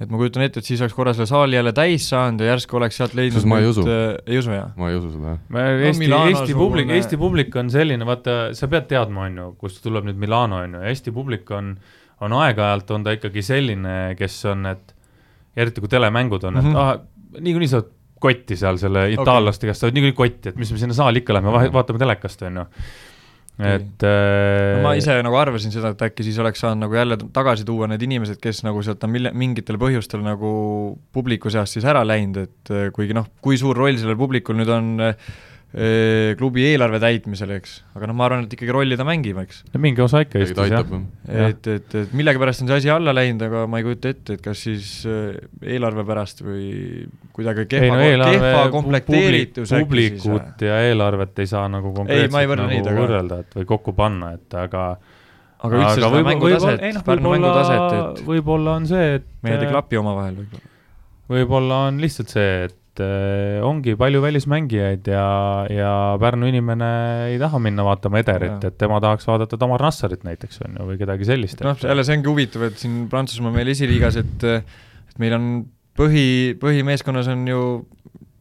et ma kujutan ette, et siis oleks korra selle saali jälle täis saanud ja järsku oleks sealt leidnud ma ei usu äh,, ei usu jah? ma ei usu seda jah. Eesti no,, Eesti publik, Eesti publik on selline, vaata, sa pead teadma, on ju, kust tuleb nüüd Milano, on ju, Eesti publik on, on aeg-ajalt, on ta ikkagi selline, kes on, et eriti kui telemängud on mm, -hmm. et mhm. ah, niikuinii sa oled kotti seal selle itaallaste okay. käest, sa oled niikuinii kotti, et mis me sinna saali ikka lähme, vaatame telekast, on ju et äh... no ma ise nagu arvasin seda, et äkki siis oleks saanud nagu jälle tagasi tuua need inimesed, kes nagu sealt on mille, mingitel põhjustel nagu publiku seast siis ära läinud, et äh, kuigi noh, kui suur roll sellel publikul nüüd on äh, klubi eelarve täitmisel, eks, aga noh, ma arvan, et ikkagi rolli ta mängib, eks. mingi osa ikka Eestis, jah. et, et, et millegipärast on see asi alla läinud, aga ma ei kujuta ette, et kas siis eelarve pärast või kuidagi kehva, no, kehva komplekteeritus publikut ja eelarvet ei saa nagu konkreetselt ei, nagu neid, võrrelda, et või kokku panna, et aga aga üldse aga seda mängutaset, noh, Pärnu mängutaset, et võib-olla on see, et mehed ei klapi omavahel võib-olla. võib-olla on lihtsalt see, et et äh, ongi palju välismängijaid ja, ja Pärnu inimene ei taha minna vaatama Ederit, et tema tahaks vaadata Tamar Nassarit näiteks, on ju, või kedagi sellist. noh, jälle see ongi huvitav, et siin Prantsusmaa meil esiliigas, et et meil on põhi, põhimeeskonnas on ju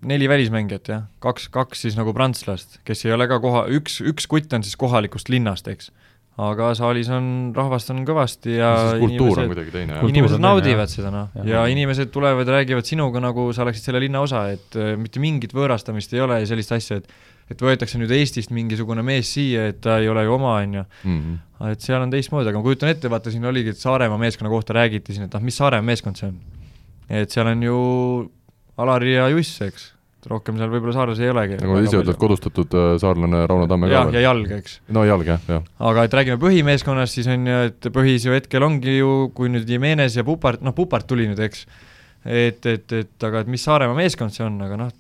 neli välismängijat, jah, kaks, kaks siis nagu prantslast, kes ei ole ka koha, üks, üks kutt on siis kohalikust linnast, eks aga saalis on, rahvast on kõvasti ja kultuur on kuidagi teine. inimesed naudivad jah. seda, noh, ja inimesed tulevad ja räägivad sinuga, nagu sa oleksid selle linna osa, et äh, mitte mingit võõrastamist ei ole ja sellist asja, et et võetakse nüüd Eestist mingisugune mees siia, et ta ei ole ju oma, on ju. Mhm. et seal on teistmoodi, aga ma kujutan ette, vaata siin oligi, et Saaremaa meeskonna kohta räägiti siin, et noh, mis Saaremaa meeskond see on. et seal on ju Alari ja Juss, eks rohkem seal võib-olla Saarlas ei olegi. nagu ise ütled, kodustatud äh, saarlane Rauno Tamme ka ja jalg, eks. no jalg, jah, jah. aga et räägime põhimeeskonnast, siis on ju, et põhis ju hetkel ongi ju, kui nüüd Jimenez ja Pupart, noh, Pupart tuli nüüd, eks, et, et, et aga et mis Saaremaa meeskond see on, aga noh,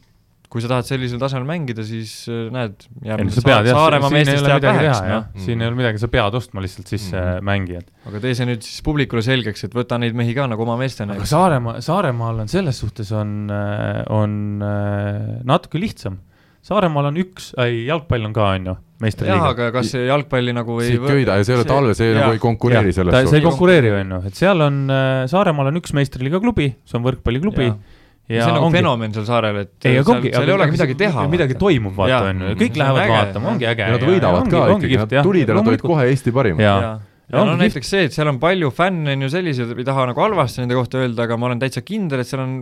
kui sa tahad sellisel tasemel mängida, siis äh, näed, jääb nüüd Sa Saaremaa meestest jääb väheks, noh. siin ei ole midagi, sa pead ostma lihtsalt sisse mm -hmm. mängijad. aga tee see nüüd siis publikule selgeks, et võta neid mehi ka nagu oma meestena. aga Saaremaa, Saaremaal on selles suhtes on, äh, on äh, natuke lihtsam. Saaremaal on üks, ei jalgpall on ka, on ju, meistriliiga. jah, aga kas see jalgpalli nagu ei siit köida ja see ei ole talve, see nagu ei konkureeri selles suhtes. see ei konkureeri, on ju, et seal on, Saaremaal on üks meistriliiga klubi, see on võrkpalliklubi ja see on nagu ongi. fenomen seal saarel, et ei, seal, ongi, seal ei olegi midagi teha. midagi toimub, vaata, on ju, kõik lähevad äge, vaatama, ongi äge. ja nad võidavad ka ikkagi, nad tulid ja nad olid kohe Eesti parimad. ja, ja, ja no näiteks see, et seal on palju fänne, on ju selliseid, ei taha nagu halvasti nende kohta öelda, aga ma olen täitsa kindel, et seal on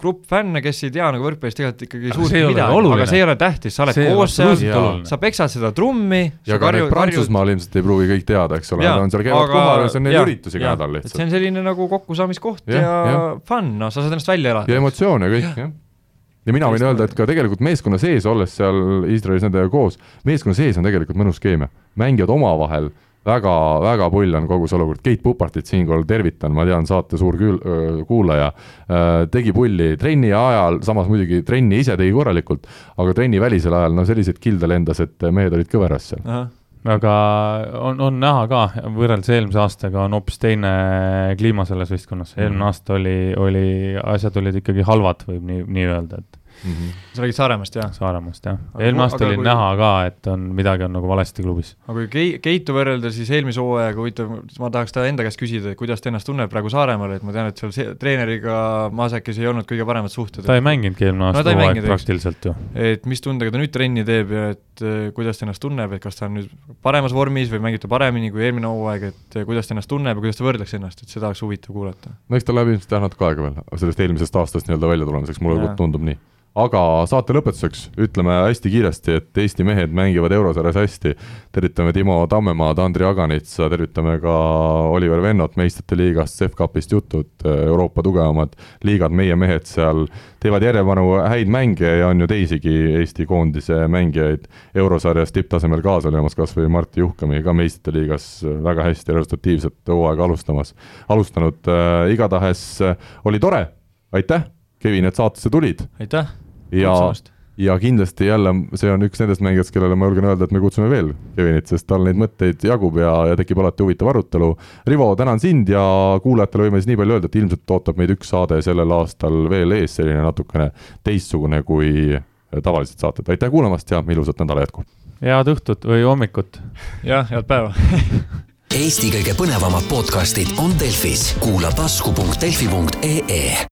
grupp fänne, kes ei tea nagu võrkpallist tegelikult ikkagi suurt midagi, aga see ei ole tähtis, sa oled see koos seal, sa peksad seda trummi. ja ka need Prantsusmaal ilmselt ei pruugi kõik teada, eks ole, nad on seal käivad kohal ja see on neil üritus iga nädal lihtsalt. see on selline nagu kokkusaamiskoht ja, ja, ja fun, noh, sa saad ennast välja elada. ja emotsioone kõik, jah. Ja mina võin öelda, et ka tegelikult meeskonna sees, olles seal Iisraelis nendega koos, meeskonna sees on tegelikult mõnus keemia, mängijad omavahel väga, väga pull on kogu see olukord, Keit Pupartit siinkohal tervitan, ma tean, saate suur küül-, kuulaja, tegi pulli trenni ajal, samas muidugi trenni ise tegi korralikult, aga trenni välisel ajal, no selliseid kilde lendas, et mehed olid kõveras seal. aga on, on näha ka, võrreldes eelmise aastaga on hoopis teine kliima selles võistkonnas, eelmine mm. aasta oli, oli, asjad olid ikkagi halvad, võib nii, nii öelda, et mm. -hmm. sa räägid Saaremaast, jah? Saaremaast, jah. eelmine aasta oli kui... näha ka, et on, midagi on nagu valesti klubis. aga kui Kei-, Keitu võrrelda, siis eelmise hooajaga, huvitav, ma tahaks ta enda käest küsida, et kuidas ta ennast tunneb praegu Saaremaal, et ma tean, et seal see, treeneriga Maasakis ei olnud kõige paremad suhted. ta ei mänginudki eelmine aasta no, hooaeg praktiliselt ju. et mis tundega ta nüüd trenni teeb ja et eh, kuidas ta ennast tunneb, et kas ta on nüüd paremas vormis või mängib ta paremini kui eelmine hooaeg, et eh, kuidas ta ennast tunneb ja kuidas ta võrdleks ennast, et seda oleks huvitav kuulata. no eks tal läheb ilmselt jah natuke aega veel, sellest eelmisest aastast nii-öelda välja tulemiseks, mulle tundub nii aga saate lõpetuseks ütleme hästi kiiresti, et Eesti mehed mängivad eurosarjas hästi. tervitame Timo Tammemaad, Andri Aganitsa, tervitame ka Oliver Vennot meistrite liigast, CEF-kapist jutud, Euroopa tugevamad liigad, meie mehed seal teevad järjepanu häid mänge ja on ju teisigi Eesti koondise mängijaid eurosarjas tipptasemel kaasa löömas, kas või Martti Juhkami ka meistrite liigas väga hästi resultatiivset hooaega alustamas, alustanud äh,, igatahes äh, oli tore, aitäh, Kevin, et saatesse tulid! aitäh! Ja, ja kindlasti jälle see on üks nendest mängijatest, kellele ma julgen öelda, et me kutsume veel Kevinit, sest tal neid mõtteid jagub ja, ja tekib alati huvitav arutelu. Rivo, tänan sind ja kuulajatele võime siis nii palju öelda, et ilmselt ootab meid üks saade sellel aastal veel ees, selline natukene teistsugune kui tavalised saated, aitäh kuulamast ja ilusat nädala jätku! head õhtut või hommikut! jah, head päeva Eesti kõige põnevamad podcastid on Delfis, kuula tasku.delfi.ee